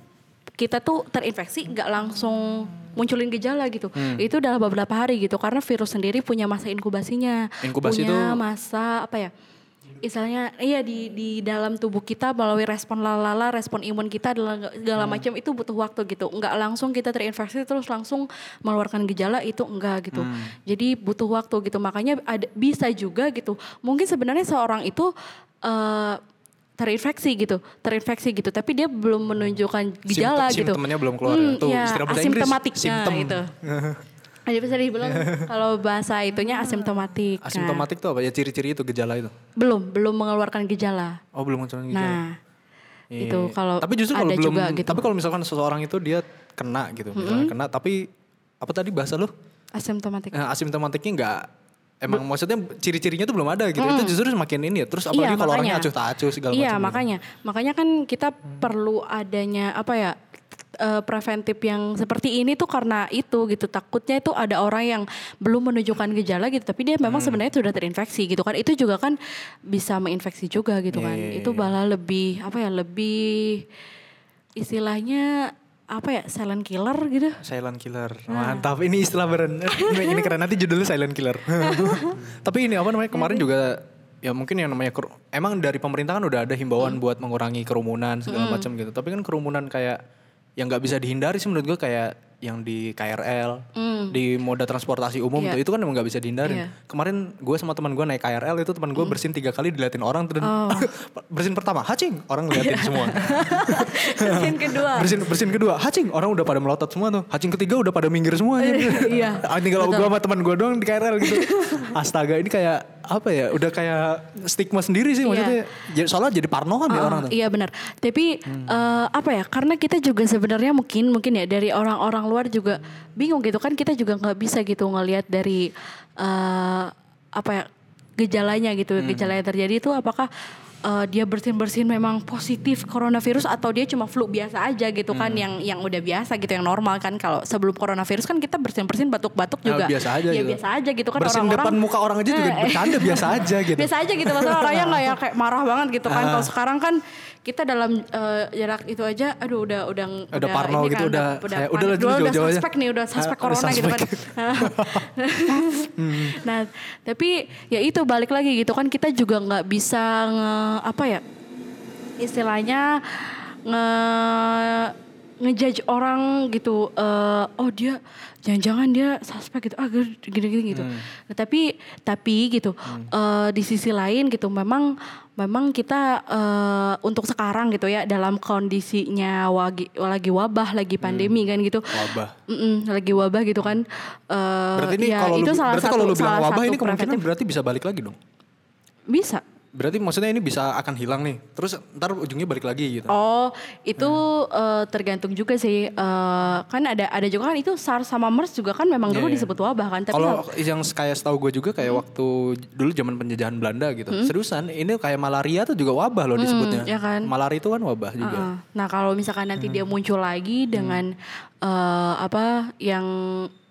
kita tuh terinfeksi nggak langsung munculin gejala gitu. Hmm. Itu dalam beberapa hari gitu karena virus sendiri punya masa inkubasinya. Inkubasi punya itu- masa apa ya? Istilahnya iya di di dalam tubuh kita melalui respon lalala, respon imun kita adalah segala Hmm. macam itu butuh waktu gitu. Nggak langsung kita terinfeksi terus langsung mengeluarkan gejala itu enggak gitu. Hmm. Jadi butuh waktu gitu. Makanya ada bisa juga gitu. Mungkin sebenarnya seorang itu eh, terinfeksi gitu, terinfeksi gitu, tapi dia belum menunjukkan gejala Simptom- gitu. simptomnya belum keluar ya. Tuh, iya, istilah bahasa Inggris, asimptomatik. Nah, simptom. itu. Ada bisa dibilang kalau bahasa itunya asimptomatik. Asimptomatik tuh apa? Ya ciri-ciri itu gejala itu. belum, belum mengeluarkan gejala. Oh belum muncul gejala. Nah, Iya. itu kalau tapi justru kalau belum juga gitu. tapi kalau misalkan seseorang itu dia kena gitu misalnya kena tapi apa tadi bahasa lu asimptomatik. nah, asimptomatiknya nggak emang maksudnya ciri-cirinya tuh belum ada gitu itu justru semakin ini ya terus apalagi kalau orangnya acuh tak acuh segala iya, macam gitu. makanya. Makanya kan kita perlu adanya apa ya? Eh, preventif yang seperti ini tuh karena itu gitu takutnya itu ada orang yang belum menunjukkan gejala gitu tapi dia Hmm. memang sebenarnya sudah terinfeksi gitu kan itu juga kan bisa menginfeksi juga gitu kan Iya, iya, itu iya. malah lebih apa ya lebih istilahnya apa ya silent killer gitu Silent killer. Nah. Mantap. Ini istilah beren. ini, keren nanti judulnya silent killer. Tapi ini apa namanya? Kemarin juga ya mungkin yang namanya emang dari pemerintah kan udah ada himbauan buat mengurangi kerumunan segala macam gitu. Tapi kan kerumunan kayak yang nggak bisa dihindari sih menurut gue kayak yang di KRL, di moda transportasi umum Iya. tuh itu kan emang nggak bisa dihindarin. Iya. Kemarin gue sama teman gue naik KRL itu teman gue bersin tiga kali diliatin orang dan Oh. bersin pertama hacing orang ngeliatin semua. yang kedua bersin bersin kedua hacing orang udah pada melotot semua tuh hacing ketiga udah pada minggir semua Iya, ah, tinggal gue sama teman gue doang di KRL gitu astaga ini kayak apa ya udah kayak stigma sendiri sih Iya. maksudnya Jadi- soalnya jadi parno kan ya orang tuh Iya benar. Tapi eh, apa ya? Karena kita juga sebenarnya mungkin mungkin ya dari orang-orang luar juga bingung gitu. Kan kita juga nggak bisa gitu ngelihat dari eh, apa ya gejalanya gitu gejala yang terjadi itu apakah eh, dia bersin bersin memang positif coronavirus atau dia cuma flu biasa aja gitu kan yang yang udah biasa gitu yang normal kan. Kalau sebelum coronavirus kan kita bersin bersin batuk batuk Ya, juga. biasa aja ya gitu. biasa aja gitu kan bersin orang-orang. depan muka orang aja juga Eh, bercanda biasa aja gitu. Biasa aja gitu maksudnya orangnya nggak yang kayak marah banget gitu kan. Ah. kalau sekarang kan kita dalam eh, jarak itu aja aduh udah udah Udah parno ini gitu, kan, udah kayak, udah udah jauh-jauh aja. suspek nih udah suspek Ah, corona udah gitu kan. nah tapi ya itu balik lagi gitu kan kita juga nggak bisa nge, apa ya istilahnya nge ngejudge orang gitu eh, oh dia jangan-jangan dia suspek gitu ah gini-gini gitu. Nah, tapi tapi gitu eh, di sisi lain gitu memang memang kita eh, untuk sekarang gitu ya dalam kondisinya wagi, lagi wabah lagi pandemi kan gitu. Wabah. Mm-mm, lagi wabah gitu kan. Eh, berarti ini ya kalau itu lu, salah berarti satu kalau lu bilang wabah ini kemungkinan preventif. berarti bisa balik lagi dong? Bisa berarti maksudnya ini bisa akan hilang nih terus ntar ujungnya balik lagi gitu Oh, itu eh, tergantung juga sih. Eh, kan ada ada juga kan itu SARS sama MERS juga kan memang dulu Iya, iya. disebut wabah kan. Tapi Kalau kalau- yang kayak setahu gue juga kayak waktu dulu zaman penjajahan Belanda gitu. Seriusan ini kayak malaria tuh juga wabah loh disebutnya. ya kan? Malaria itu kan wabah juga. Heeh. Nah kalau misalkan nanti dia muncul lagi dengan eh, apa yang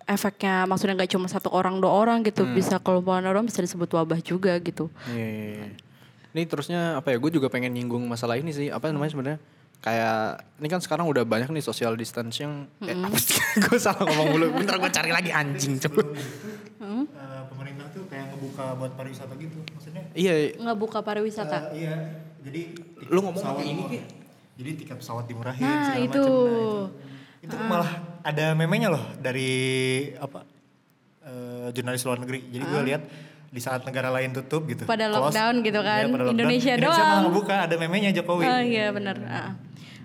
efeknya maksudnya nggak cuma satu orang dua orang gitu bisa kelumpulan orang bisa disebut wabah juga gitu. Iya, iya, iya. Ini terusnya apa ya? Gue juga pengen nyinggung masalah ini sih. Apa namanya sebenarnya? Kayak ini kan sekarang udah banyak nih social distancing. Eh, apa sih? gue salah ngomong mulu. Bentar gue cari lagi anjing cepet. Eh, pemerintah tuh kayak ngebuka buka buat pariwisata gitu. Maksudnya Iya, Nggak buka pariwisata. eh, iya. Jadi Lu ngomong pesawat pakai ini, Ki. Jadi tiket pesawat dimurahin Nah, segala itu. macem. Nah, itu. Itu malah ada memenya loh dari apa eh, jurnalis luar negeri. Jadi gue lihat di saat negara lain tutup gitu. Pada close, lockdown gitu kan, iya, pada lockdown. Indonesia malah doang. ngebuka ada memenya Jokowi. Oh iya benar. Ah.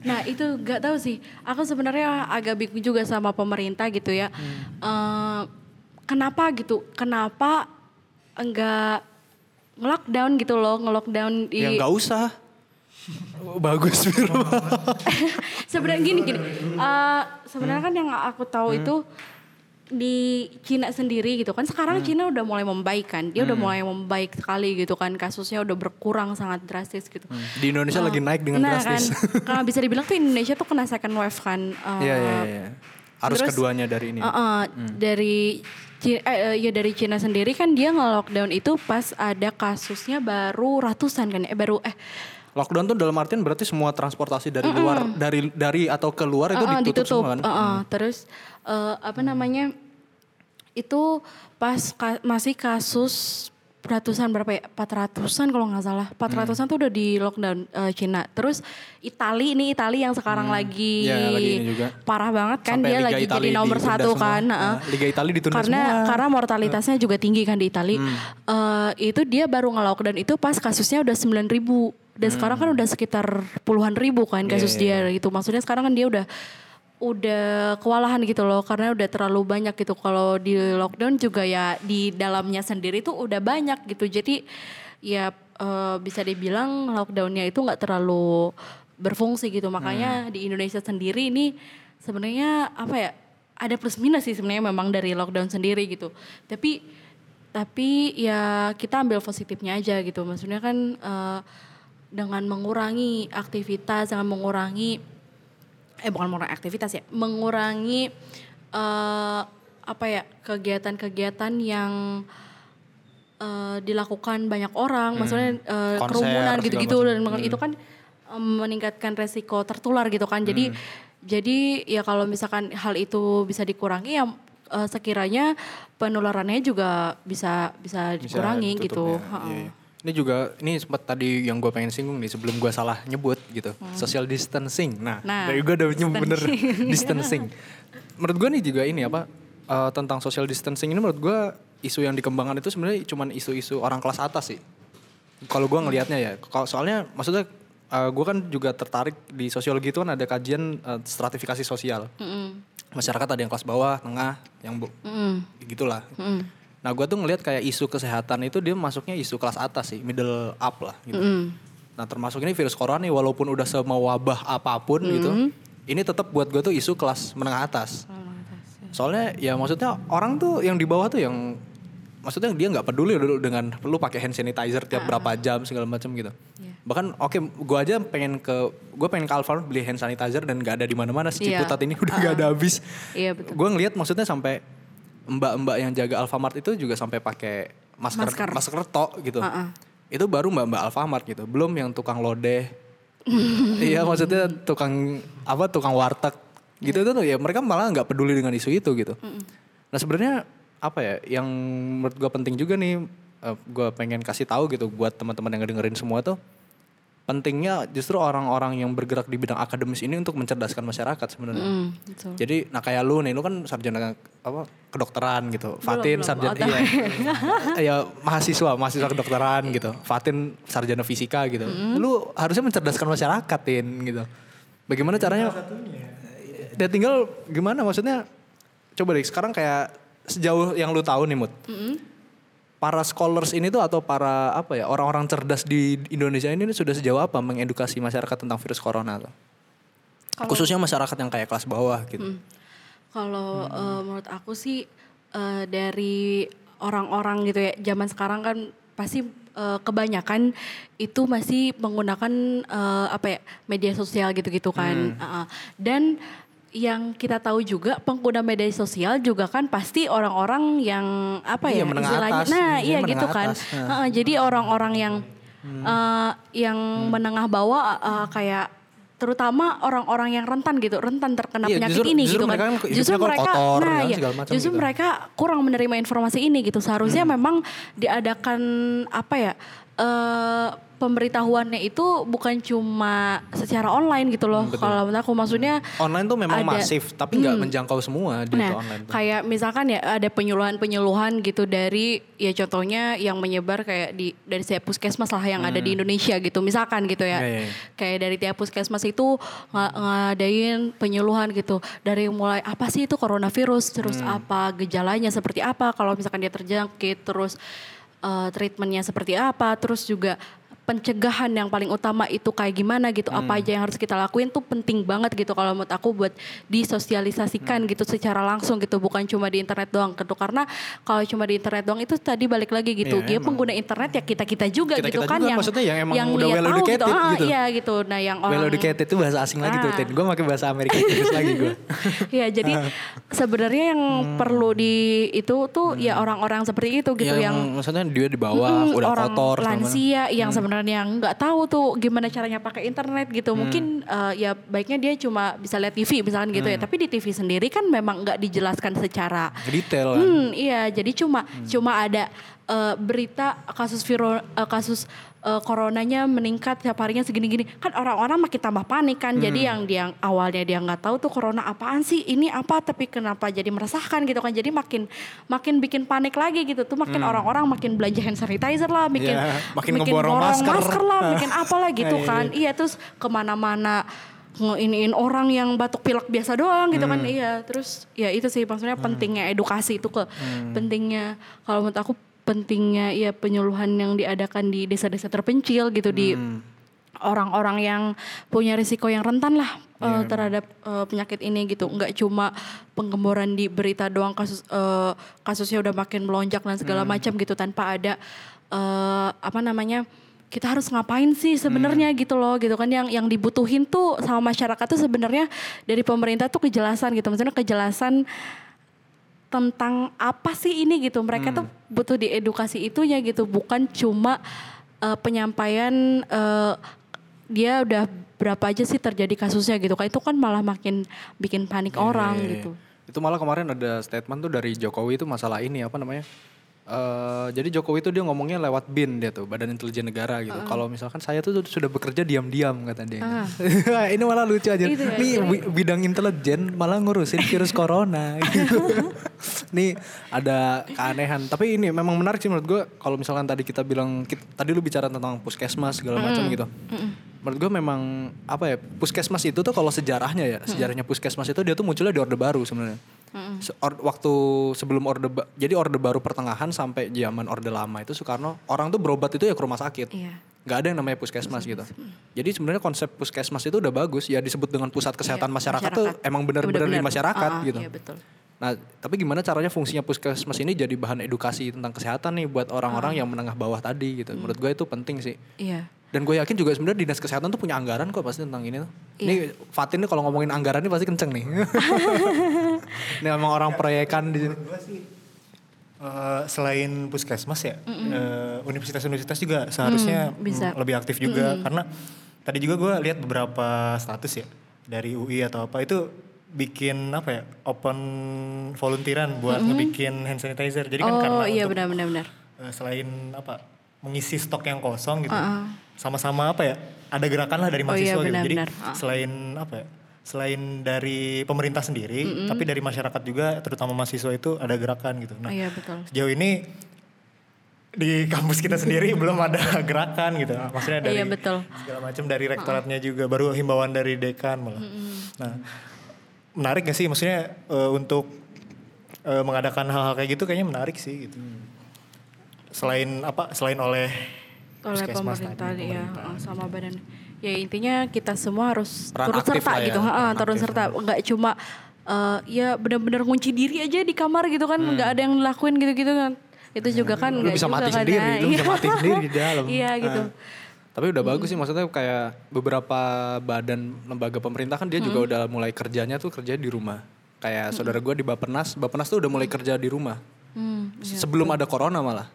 Nah itu gak tahu sih. Aku sebenarnya agak bingung juga sama pemerintah gitu ya. Eh, kenapa gitu? Kenapa enggak ngelockdown gitu loh, ngelockdown di. ya nggak usah. Bagus Firman. sebenarnya gini gini. eh, sebenarnya kan yang aku tahu itu di Cina sendiri gitu kan. Sekarang Cina udah mulai membaik kan. Dia udah mulai membaik sekali gitu kan. Kasusnya udah berkurang sangat drastis gitu. Di Indonesia lagi naik dengan nah drastis. kan. Kalau bisa dibilang tuh Indonesia tuh kena second wave kan eh, Iya, iya, iya. Harus Terus, keduanya dari ini. Uh, uh, dari Ci- eh, eh, ya dari Cina sendiri kan dia nge-lockdown itu pas ada kasusnya baru ratusan kan eh baru eh Lockdown tuh dalam artian berarti semua transportasi dari luar dari dari atau keluar itu uh, uh, ditutup, semua kan. Uh, uh, terus eh, apa namanya itu pas ka- masih kasus ratusan berapa ya 400-an kalau nggak salah 400-an tuh udah di lockdown eh, Cina terus Itali ini Itali yang sekarang lagi, Ya, lagi juga. parah banget kan Sampai dia Liga lagi Itali jadi nomor satu semua. kan Nah. Liga Itali ditunda karena semua. Hmm. karena mortalitasnya juga tinggi kan di Itali Eh, itu dia baru nge-lockdown itu pas kasusnya udah 9 ribu dan sekarang kan udah sekitar puluhan ribu kan kasus Hmm. Iya, dia gitu maksudnya sekarang kan dia udah udah kewalahan gitu loh karena udah terlalu banyak gitu. Kalau di lockdown juga ya di dalamnya sendiri tuh udah banyak gitu. Jadi ya eh, bisa dibilang lockdownnya itu nggak terlalu berfungsi gitu. Makanya di Indonesia sendiri ini sebenarnya apa ya ada plus minus sih sebenarnya memang dari lockdown sendiri gitu. Tapi tapi ya kita ambil positifnya aja gitu. Maksudnya kan eh, dengan mengurangi aktivitas dengan mengurangi eh bukan mengurangi aktivitas ya. Mengurangi eh apa ya kegiatan-kegiatan yang eh, dilakukan banyak orang. Maksudnya eh, Konser, kerumunan gitu-gitu. dan meng- itu kan meningkatkan resiko tertular gitu kan. Jadi jadi ya kalau misalkan hal itu bisa dikurangi ya sekiranya penularannya juga bisa bisa Bisa dikurangi ditutup gitu. ya. Heeh. Iya, iya. Ini juga ini sempat tadi yang gue pengen singgung nih sebelum gue salah nyebut gitu social distancing. Nah, Hmm. Nah, dari gue udah nyebut bener distancing. menurut gue nih juga ini apa eh, tentang social distancing ini menurut gue isu yang dikembangkan itu sebenarnya cuman isu-isu orang kelas atas sih. Kalau gue ngelihatnya ya, kalau soalnya maksudnya gue kan juga tertarik di sosiologi itu kan ada kajian eh, stratifikasi sosial. Mm-mm. Masyarakat ada yang kelas bawah, tengah, yang bu- Mm-mm. gitulah. Mm-mm. Nah gue tuh ngelihat kayak isu kesehatan itu dia masuknya isu kelas atas sih, middle up lah gitu. Mm-mm. Nah termasuk ini virus corona nih walaupun udah semewabah apa pun gitu, ini tetap buat gue tuh isu kelas menengah atas. Soalnya ya maksudnya orang tuh yang di bawah tuh yang maksudnya dia nggak peduli dulu dengan perlu pakai hand sanitizer tiap berapa jam segala macam gitu. Iya. Bahkan oke gue aja pengen ke gue pengen ke Alfamart beli hand sanitizer dan nggak ada di mana-mana si Iya. Ciputat ini udah nggak ada habis. Iya betul. Gue ngelihat maksudnya sampai mbak-mbak yang jaga Alfamart itu juga sampai pakai masker Masker. masker, tok gitu. Uh-uh. Itu baru mbak-mbak Alfamart gitu. Belum yang tukang lodeh. iya maksudnya tukang apa tukang warteg gitu itu tuh ya mereka malah nggak peduli dengan isu itu gitu. Nah sebenarnya apa ya yang menurut gue penting juga nih gue pengen kasih tahu gitu buat teman-teman yang ngedengerin semua tuh pentingnya justru orang-orang yang bergerak di bidang akademis ini untuk mencerdaskan masyarakat sebenarnya. Mm, betul. Jadi nah kayak lu nih, lu kan sarjana apa kedokteran gitu. Fatin belum. sarjana iya. ya mahasiswa, mahasiswa kedokteran gitu. Fatin sarjana fisika gitu. Lu harusnya mencerdaskan masyarakat, Tin gitu. Bagaimana caranya? Ya tinggal gimana maksudnya? Coba deh sekarang kayak sejauh yang lu tahu nih, Mut. Para scholars ini tuh atau para apa ya orang-orang cerdas di Indonesia ini sudah sejauh apa mengedukasi masyarakat tentang virus corona tuh? Khususnya masyarakat yang kayak kelas bawah gitu. Kalau eh, menurut aku sih eh, dari orang-orang gitu ya zaman sekarang kan pasti eh, kebanyakan itu masih menggunakan eh, apa ya media sosial gitu-gitu kan. Uh-uh. Dan yang kita tahu juga pengguna media sosial juga kan pasti orang-orang yang apa Iya, ya menengah istilahnya. atas. Nah, Iya, iya gitu kan. Nah. Uh-uh, jadi orang-orang yang eh, yang menengah bawah eh, kayak terutama orang-orang yang rentan gitu, rentan terkena Iya, penyakit justru- ini justru gitu kan. mereka kan Justru kok mereka, kotor, nah kan, ya, justru gitu. mereka kurang menerima informasi ini gitu. Seharusnya Hmm. memang diadakan apa ya? eh pemberitahuannya itu bukan cuma secara online gitu loh. Kalau menurut aku maksudnya Online tuh memang ada- masif, tapi nggak menjangkau semua di Nah, online. tuh. kayak misalkan ya ada penyuluhan-penyuluhan gitu dari ya contohnya yang menyebar kayak di dari setiap puskesmas lah yang ada di Indonesia gitu. Misalkan gitu ya. Hmm. Iya, iya. Kayak dari tiap puskesmas itu nga- ngadain penyuluhan gitu. Dari mulai apa sih itu coronavirus, terus Hmm. apa gejalanya seperti apa kalau misalkan dia terjangkit, terus eh, treatmentnya seperti apa, terus juga pencegahan yang paling utama itu kayak gimana gitu Hmm. apa aja yang harus kita lakuin tuh penting banget gitu kalau menurut aku buat disosialisasikan Hmm. gitu secara langsung gitu bukan cuma di internet doang gitu karena kalau cuma di internet doang itu tadi balik lagi gitu Iya, dia pengguna internet ya kita kita juga Kita-kita gitu kan juga, yang maksudnya yang emang udah lihat well tahu gitu educated ah, gitu. iya gitu nah yang orang Well educated itu bahasa asing lagi tuh, Ah. Gue pakai bahasa Amerika Inggris lagi gue. ya jadi Ah. sebenarnya yang Hmm. perlu di itu tuh ya orang-orang seperti itu gitu yang maksudnya dia di bawah, Mm, udah orang kotor. lansia yang sebenarnya nggak tahu tuh gimana caranya pakai internet gitu. Mungkin eh, ya baiknya dia cuma bisa lihat TV misalkan gitu ya. Tapi di TV sendiri kan memang nggak dijelaskan secara Detail kan. Hmm, iya, jadi cuma cuma ada eh, berita kasus viro, eh, kasus eh, coronanya meningkat tiap harinya segini-gini. Kan orang-orang makin tambah panik kan. Jadi yang dia awalnya dia nggak tahu tuh corona apaan sih, ini apa tapi kenapa jadi meresahkan gitu kan. Jadi makin makin bikin panik lagi gitu tuh makin orang-orang makin belanja hand sanitizer lah, bikin Iya, makin ngeborong borong masker. lah, bikin apa lah gitu Iya, iya, kan. Iya, terus ke mana-mana ngeiniin orang yang batuk pilek biasa doang gitu Hmm. kan iya terus ya itu sih maksudnya pentingnya edukasi itu ke Hmm. pentingnya kalau menurut aku pentingnya ya penyuluhan yang diadakan di desa-desa terpencil gitu di Hmm. orang-orang yang punya risiko yang rentan lah Iya, eh, terhadap eh, penyakit ini gitu nggak cuma penggemboran di berita doang kasus eh, kasusnya udah makin melonjak dan segala Hmm. macam gitu tanpa ada eh, apa namanya kita harus ngapain sih sebenarnya Hmm. gitu loh gitu kan yang yang dibutuhin tuh sama masyarakat tuh sebenarnya dari pemerintah tuh kejelasan gitu maksudnya kejelasan tentang apa sih ini gitu. Mereka tuh butuh diedukasi itunya gitu. Bukan cuma eh, penyampaian eh, dia udah berapa aja sih terjadi kasusnya gitu. Kan itu kan malah makin bikin panik orang Iya, iya, gitu. Iya. Itu malah kemarin ada statement tuh dari Jokowi itu masalah ini apa namanya? Eh, jadi Jokowi itu dia ngomongnya lewat BIN dia tuh Badan Intelijen Negara gitu. Kalau misalkan saya tuh sudah bekerja diam-diam kata dia. ini malah lucu aja. Itu ya, Nih bi- bidang intelijen malah ngurusin virus corona. gitu. Nih ada keanehan. Tapi ini memang menarik sih menurut gue. Kalau misalkan tadi kita bilang kit- tadi lu bicara tentang puskesmas segala macam gitu. Menurut gue memang apa ya puskesmas itu tuh kalau sejarahnya ya sejarahnya puskesmas itu dia tuh munculnya di orde baru sebenarnya. Se- or- waktu sebelum orde ba- jadi orde baru pertengahan sampai zaman orde lama itu Soekarno orang tuh berobat itu ya ke rumah sakit. Iya. Nggak ada yang namanya puskesmas gitu. Jadi sebenarnya konsep puskesmas itu udah bagus ya disebut dengan pusat kesehatan Iya, masyarakat, tuh emang benar-benar di masyarakat ah, gitu. iya betul Nah, tapi gimana caranya fungsinya puskesmas ini jadi bahan edukasi tentang kesehatan nih buat orang-orang Ah. yang menengah bawah tadi gitu. Menurut gue itu penting sih. iya Dan gue yakin juga sebenarnya dinas kesehatan tuh punya anggaran kok pasti tentang ini tuh. Iya. Ini Fatin nih kalau ngomongin anggaran ini pasti kenceng nih. ini emang orang proyekan di sini. Gua sih eh, selain puskesmas ya, eh, universitas-universitas juga seharusnya Mm, bisa. mm, lebih aktif juga karena tadi juga gue lihat beberapa status ya dari UI atau apa itu bikin apa ya open volunteeran buat ngebikin hand sanitizer. Jadi kan oh karena iya untuk, benar-benar benar eh, selain apa mengisi stok yang kosong gitu, sama-sama apa ya ada gerakan lah dari Oh iya, mahasiswa gitu. Jadi benar-benar. Ah. selain apa ya selain dari pemerintah sendiri tapi dari masyarakat juga terutama mahasiswa itu ada gerakan gitu. Oh nah iya betul. sejauh ini di kampus kita sendiri belum ada gerakan gitu. Maksudnya dari Iya, betul. segala macam dari rektoratnya juga baru himbauan dari dekan malah. Nah menarik gak sih? Maksudnya eh, untuk eh, mengadakan hal-hal kayak gitu kayaknya menarik sih gitu. Selain apa? Selain oleh oleh pemerintah tadi, ya pemerintah. uh, sama badan ya intinya kita semua harus Peran turut serta ya, gitu ha, turut serta nggak cuma uh, ya benar-benar ngunci diri aja di kamar gitu kan nggak ada yang lakuin gitu-gitu kan itu juga kan Hmm. Nggak bisa juga mati kan sendiri, Nah, lu bisa iya. mati sendiri di dalam. iya gitu Ah. Tapi udah bagus sih maksudnya kayak beberapa badan lembaga pemerintah kan dia juga Hmm. udah mulai kerjanya tuh kerja di rumah. Kayak saudara gue di Bapenas, Bapenas tuh udah mulai kerja di rumah. Hmm, Sebelum ada corona malah.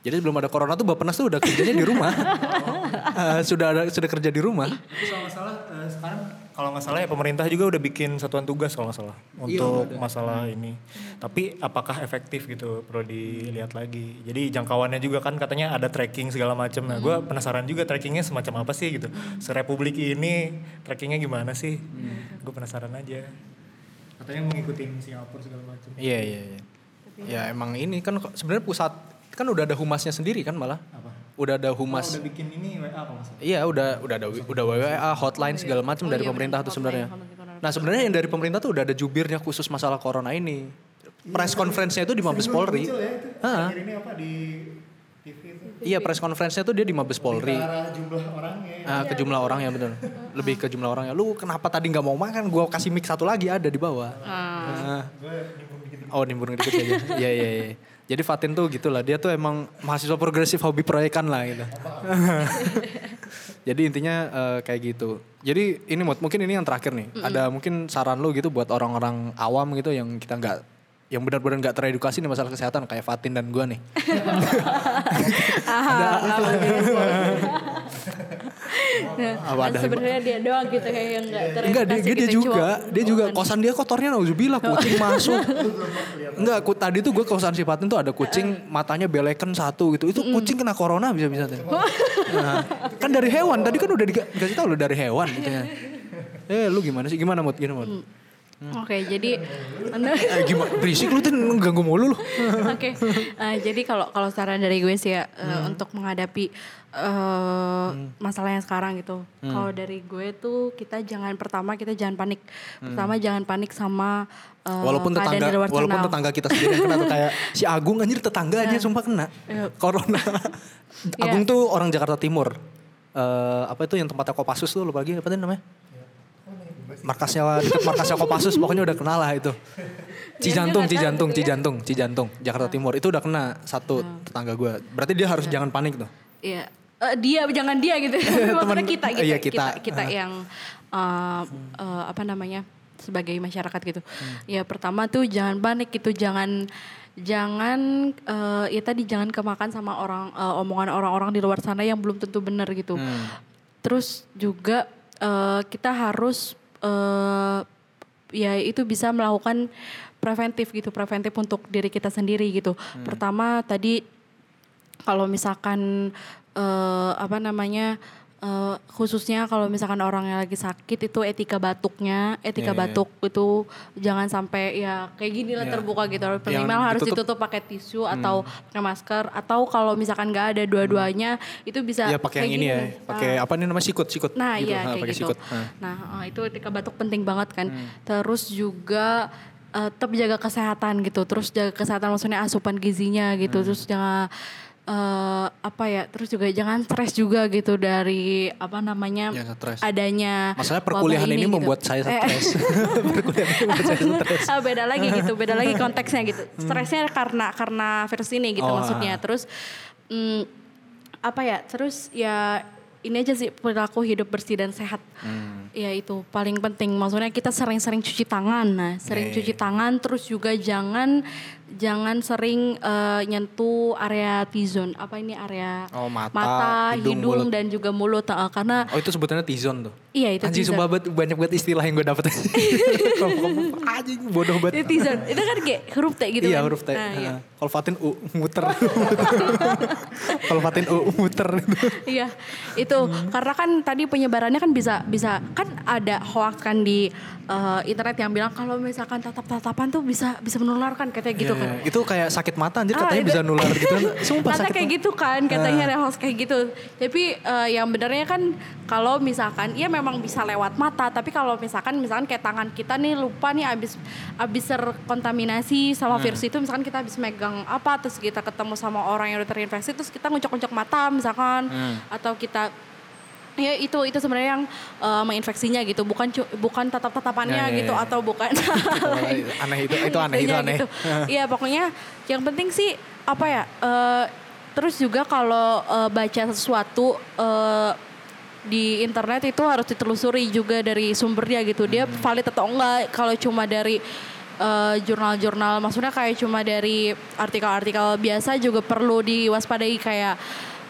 Jadi sebelum ada corona tuh Bapenas tuh udah kerjanya di rumah. eh, sudah ada sudah kerja di rumah. Kalau nggak salah eh, sekarang kalau nggak salah ya pemerintah juga udah bikin satuan tugas kalau nggak salah untuk masalah ini. Tapi apakah efektif gitu perlu dilihat lagi. Jadi jangkauannya juga kan katanya ada tracking segala macam. Nah, gue penasaran juga trackingnya semacam apa sih gitu. Serepublik ini trackingnya gimana sih? Gue penasaran aja. Katanya mengikuti Singapura segala macam. Iya iya iya. Ya emang ini kan sebenarnya pusat kan udah ada humasnya sendiri kan malah. Apa? Udah ada Oh, humas. udah bikin ini WA kalau. Iya udah udah ada udah WA hotline segala macam dari pemerintah tuh sebenarnya. Nah sebenarnya yang dari pemerintah tuh udah ada jubirnya khusus masalah corona ini. Press conference-nya itu di Mabes Polri. Ya. Ah. Akhir ini apa di TV itu? Iya press conference-nya tuh dia di Mabes Polri. Ke arah jumlah orangnya. ya. Ah, ke jumlah orang ya betul. Lebih ke jumlah orangnya. Lu kenapa tadi nggak mau makan? Gua kasih mic satu lagi ada di bawah. Ah. Oh nimbrung dikit aja. Iya iya iya. Jadi Fatin tuh gitulah. Dia tuh emang mahasiswa progresif hobi proyekan lah gitu. Jadi intinya eh, kayak gitu. Jadi ini mungkin ini yang terakhir nih. Ada mungkin saran lu gitu buat orang-orang awam gitu yang kita nggak yang benar-benar nggak teredukasi nih masalah kesehatan kayak Fatin dan gua nih. Apa Dan ada sebenarnya dia doang gitu kayak yang nggak Enggak, dia, dia, dia gitu, juga. cuma Dia juga kosan dia kotornya nauzubillah kucing masuk. Enggak, ku, tadi tuh gue kosan si Fatin tuh ada kucing matanya beleken satu gitu. Itu kucing kena corona bisa-bisa tuh. Nah, kan dari hewan. Tadi kan udah dikasih tahu lo dari hewan gitu ya. Eh, lu gimana sih? Gimana Mut? Gimana Mut? Oke, jadi Eh, gimana? Berisik lu tuh ganggu mulu lu. Oke, eh, jadi kalau kalau saran dari gue sih ya eh, untuk menghadapi eh, masalah yang sekarang gitu. Kalau dari gue tuh kita jangan pertama kita jangan panik. Pertama jangan panik sama eh, Walaupun tetangga di luar walaupun sana. tetangga kita sendiri yang kena tuh kayak si Agung anjir tetangganya sumpah kena Iya. corona. Agung tuh orang Jakarta Timur. Eh, apa itu yang tempatnya Kopassus tuh lupa lagi apa namanya? Markasnya dekat markasnya Kopassus pokoknya udah kenal lah itu. Cijantung, Cijantung, ya. Cijantung, Cijantung, Jakarta Timur itu udah kena satu tetangga gue. Berarti dia harus jangan panik tuh. Iya. Eh, dia jangan dia gitu. Maksudnya kita gitu. iya, kita kita. kita, yang eh, eh, apa namanya? sebagai masyarakat gitu. Ya pertama tuh jangan panik gitu, jangan jangan eh, ya tadi jangan kemakan sama orang eh, omongan orang-orang di luar sana yang belum tentu benar gitu. Terus juga eh, kita harus eh, ya itu bisa melakukan preventif gitu, preventif untuk diri kita sendiri gitu. Pertama tadi kalau misalkan eh, apa namanya eh, khususnya kalau misalkan orang yang lagi sakit itu etika batuknya etika Iya, iya. batuk itu jangan sampai ya kayak gini lah Iya. terbuka gitu minimal harus ditutup. ditutup pakai tisu atau pakai masker atau kalau misalkan nggak ada dua-duanya itu bisa Iya pakai yang kayak ini ya, gini. pakai Ah. apa nih namanya sikut, sikut. Nah gitu. iya Ha, kayak gitu. sikut. Ha. Nah eh, itu etika batuk penting banget kan. Terus juga eh, tetap jaga kesehatan gitu. Terus jaga kesehatan maksudnya asupan gizinya gitu. Terus jangan eh, apa ya? Terus juga jangan stres juga gitu dari apa namanya stres. adanya. Masalah perkuliahan ini, gitu. membuat saya Eh, stres. perkuliahan ini membuat saya stres. Beda lagi gitu, beda lagi konteksnya gitu. Stresnya karena karena virus ini gitu Oh, maksudnya. ah. Terus mm, apa ya? Terus ya ini aja sih perilaku hidup bersih dan sehat. Hmm. Ya itu paling penting. Maksudnya kita sering-sering cuci tangan. Nah, sering Nih. cuci tangan terus juga jangan jangan sering eh, nyentuh area T-zone. Apa ini area Oh, mata, hidung, hidung, mulut. dan juga mulut. Eh, karena Oh itu sebutannya T-zone tuh. iya itu Anjing sumpah banget, banyak banget istilah yang gue dapet. Anjing bodoh Itu banget. T-zone. Itu kan kayak huruf T gitu iya kan. huruf T. Nah, iya. Ha. Kalau Fatin U muter. Kalau Fatin U muter. Iya, itu karena kan tadi penyebarannya kan bisa bisa kan ada hoax kan di eh, internet yang bilang kalau misalkan tatap-tatapan tuh bisa bisa menularkan katanya gitu Iya, kan. iya. Itu kayak sakit mata anjir Ah, katanya bisa nular gitu. Sumpah Kata sakit kayak mata. gitu kan, katanya ada hoax kayak gitu. Tapi eh, yang benernya kan kalau misalkan ya memang bisa lewat mata, tapi kalau misalkan misalkan kayak tangan kita nih lupa nih abis abis terkontaminasi Hmm. sama virus itu, misalkan kita habis megang apa, terus kita ketemu sama orang yang udah terinfeksi, terus kita ngucek-ngucek mata misalkan, Hmm. atau kita Ya itu itu sebenarnya yang eh, menginfeksinya gitu, bukan bukan tatap-tatapannya Ya, ya, gitu ya. atau bukan aneh itu itu aneh itu aneh. gitu. Iya pokoknya yang penting sih apa ya? eh, terus juga kalau eh, baca sesuatu eh, di internet itu harus ditelusuri juga dari sumbernya gitu. Dia Hmm. valid atau enggak? Kalau cuma dari jurnal-jurnal, maksudnya kayak cuma dari artikel-artikel biasa juga perlu diwaspadai kayak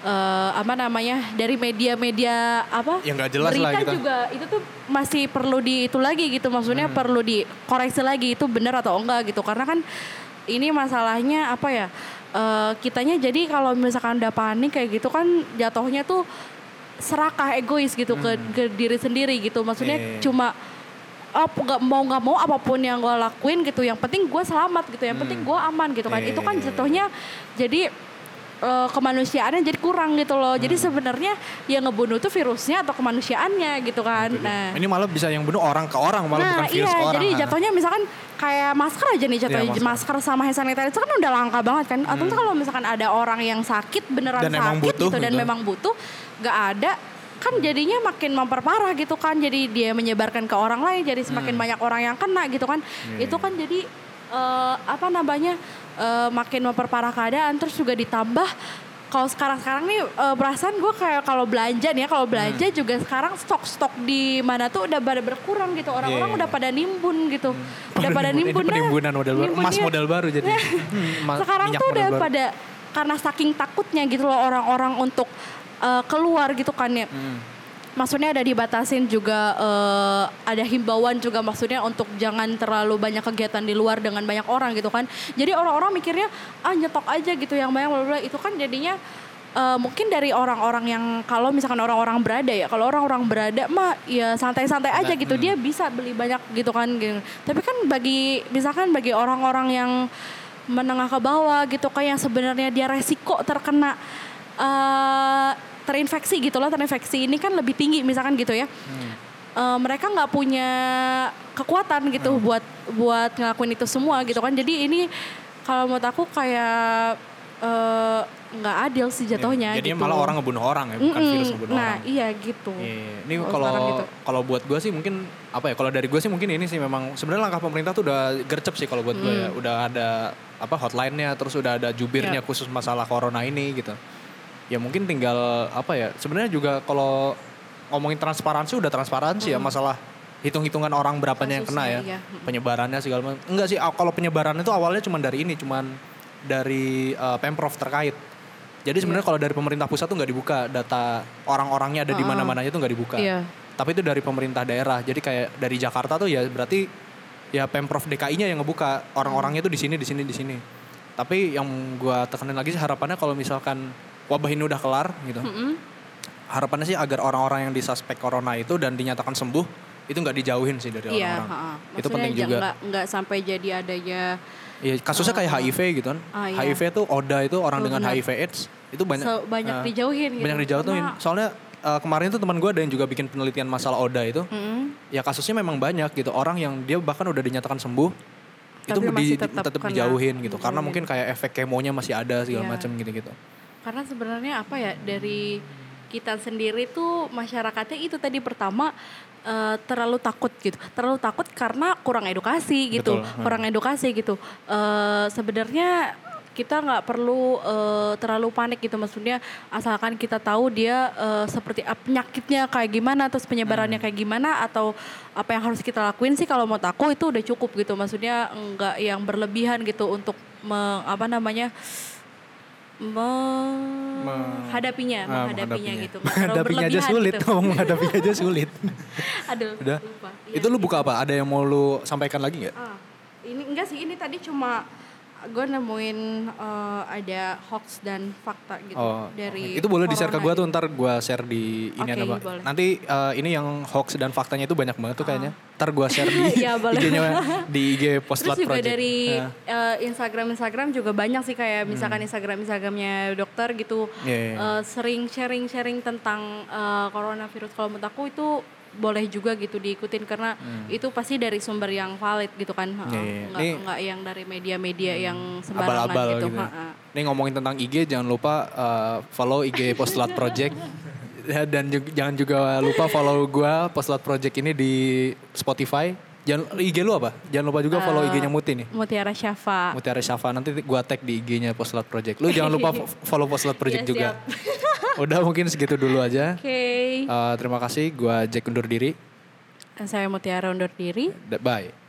eh, apa namanya dari media-media apa Ya, nggak jelas berita lah gitu. juga itu tuh masih perlu di itu lagi gitu maksudnya Hmm. perlu dikoreksi lagi itu benar atau enggak gitu karena kan ini masalahnya apa ya eh, kitanya jadi kalau misalkan udah panik kayak gitu kan jatuhnya tuh serakah egois gitu ke, ke diri sendiri gitu maksudnya Hmm. Iya. cuma oh, nggak mau nggak mau apa pun yang gue lakuin gitu yang penting gue selamat gitu yang penting gue aman gitu kan Iya, itu kan iya. jatuhnya jadi eh, kemanusiaannya jadi kurang gitu loh jadi Hmm. sebenarnya yang ngebunuh tuh virusnya atau kemanusiaannya gitu kan nah Ini malah bisa yang bunuh orang ke orang malah Nah bukan virus iya ke orang. jadi Nah. jatuhnya misalkan kayak masker aja nih jatuhnya Iya, masker. sama hand sanitizer itu kan udah langka banget kan atau enggak kalau misalkan ada orang yang sakit beneran Dan sakit butuh gitu dan gitu. memang butuh nggak ada kan jadinya makin memperparah gitu kan jadi dia menyebarkan ke orang lain jadi semakin Hmm. banyak orang yang kena gitu kan Iya, itu kan jadi eh, apa namanya eh, makin memperparah keadaan terus juga ditambah kalau sekarang-sekarang nih eh, perasaan gue kayak kalau belanja nih ya kalau belanja Hmm. juga sekarang stok-stok di mana tuh udah pada berkurang gitu orang-orang Iya. udah pada nimbun gitu udah pada Ini nimbun nah. penimbunan model baru, Nimbun, emas iya. model baru jadi. Hmm, sekarang tuh udah baru. pada karena saking takutnya gitu loh orang-orang untuk eh, keluar gitu kan ya Hmm. Maksudnya ada dibatasin juga eh, ada himbauan juga maksudnya untuk jangan terlalu banyak kegiatan di luar dengan banyak orang gitu kan jadi orang-orang mikirnya ah nyetok aja gitu yang banyak bla bla itu kan jadinya eh, mungkin dari orang-orang yang kalau misalkan orang-orang berada ya kalau orang-orang berada mah ya santai-santai aja gitu hmm. dia bisa beli banyak gitu kan gitu. tapi kan bagi misalkan bagi orang-orang yang menengah ke bawah gitu kan yang sebenarnya dia resiko terkena eh terinfeksi gitu loh terinfeksi ini kan lebih tinggi misalkan gitu ya Eh, mereka nggak punya kekuatan gitu buat buat ngelakuin itu semua gitu kan jadi ini kalau menurut aku kayak eh, nggak adil sih jatuhnya Jadi gitu malah orang ngebunuh orang ya, bukan Mm-mm. virus ngebunuh nah orang. iya gitu Iya, Ini Kalau gitu. kalau buat gue sih mungkin apa ya? Kalau dari gue sih mungkin ini sih memang sebenarnya langkah pemerintah tuh udah gercep sih kalau buat gue ya. Hmm. Udah ada apa hotline-nya, terus udah ada jubirnya Yap. khusus masalah corona ini gitu. Ya mungkin tinggal apa ya? Sebenarnya juga kalau ngomongin transparansi udah transparansi ya masalah hitung-hitungan orang berapanya yang kena ya. Hmm. Iya. Penyebarannya segala macam. Enggak sih, kalau penyebaran itu awalnya cuma dari ini, cuman dari eh, Pemprov terkait. Jadi sebenarnya Iya. kalau dari pemerintah pusat tuh nggak dibuka data orang-orangnya ada di Ah. mana-mananya tuh nggak dibuka. Iya. Tapi itu dari pemerintah daerah. Jadi kayak dari Jakarta tuh ya berarti ya Pemprov DKI-nya yang ngebuka orang-orangnya tuh di sini di sini di sini. Tapi yang gua tekanin lagi sih harapannya kalau misalkan wabah ini udah kelar gitu. Mm-mm. Harapannya sih agar orang-orang yang disuspek corona itu dan dinyatakan sembuh itu nggak dijauhin sih dari Iya, orang-orang. ha-ha. Itu penting juga. nggak sampai jadi adanya Iya, kasusnya kayak HIV gitu kan. Ah, iya. HIV tuh ODA itu orang dengan benar. HIV AIDS itu banyak se- banyak eh, dijauhin gitu. banyak dijauhin. Karena- Soalnya eh, kemarin tuh teman gue ada yang juga bikin penelitian masalah ODA itu. Mm-mm. Ya kasusnya memang banyak gitu. Orang yang dia bahkan udah dinyatakan sembuh itu Tapi di- masih di- tetap tetap dijauhin gitu. Karena Dijauhin. mungkin kayak efek kemonya masih ada segala Iya. macam gitu-gitu. Karena sebenarnya apa ya dari kita sendiri tuh masyarakatnya itu tadi pertama eh, terlalu takut gitu, terlalu takut karena kurang edukasi gitu, Betul, hmm. kurang edukasi gitu. Eh, Sebenarnya kita nggak perlu eh, terlalu panik gitu, maksudnya asalkan kita tahu dia eh, seperti ap- penyakitnya kayak gimana, terus Hmm. penyebarannya kayak gimana, atau apa yang harus kita lakuin sih kalau mau aku itu udah cukup gitu, maksudnya nggak yang berlebihan gitu untuk me- apa namanya menghadapinya, Ah, menghadapinya menghadapinya. gitu. Menghadapinya aja sulit, gitu. ngomong menghadapinya aja sulit. Aduh, Udah. lupa. Iya, itu lu buka apa? Ada yang mau lu sampaikan lagi nggak? Ah, ini enggak sih, ini tadi cuma gue nemuin eh, ada hoax dan fakta gitu Oh, dari itu boleh di share ke gue tuh ntar gue share di ini Oke, apa boleh. nanti eh, ini yang hoax dan faktanya itu banyak banget tuh kayaknya ntar gue share di boleh. IG-nya di IG Terus Postlat juga Project dari eh, Instagram Instagram juga banyak sih kayak misalkan Instagram Instagramnya dokter gitu Hmm. Iya, iya. eh, sering sharing sharing tentang eh, coronavirus. Kalau menurut aku itu boleh juga gitu diikutin karena itu pasti dari sumber yang valid gitu kan. Hmm. Iya, iya. Nggak, Ini- nggak yang dari media-media yang sembarangan abal-abal gitu. gitu. Ha-ha. Ini ngomongin tentang IG jangan lupa eh, follow IG Postlat Project Ya, dan ju- jangan juga lupa follow gue Postlat Project ini di Spotify. Jangan IG lu apa? Jangan lupa juga follow Eh, IG-nya Muti nih. Mutiara Syafa. Mutiara Syafa nanti gua tag di IG-nya Postlat Project. Lu jangan lupa fo- follow Postlat Project Iya, juga. Udah mungkin segitu dulu aja. Oke. Eh, terima kasih. Gua Jack undur diri. Saya Mutiara undur diri. Bye.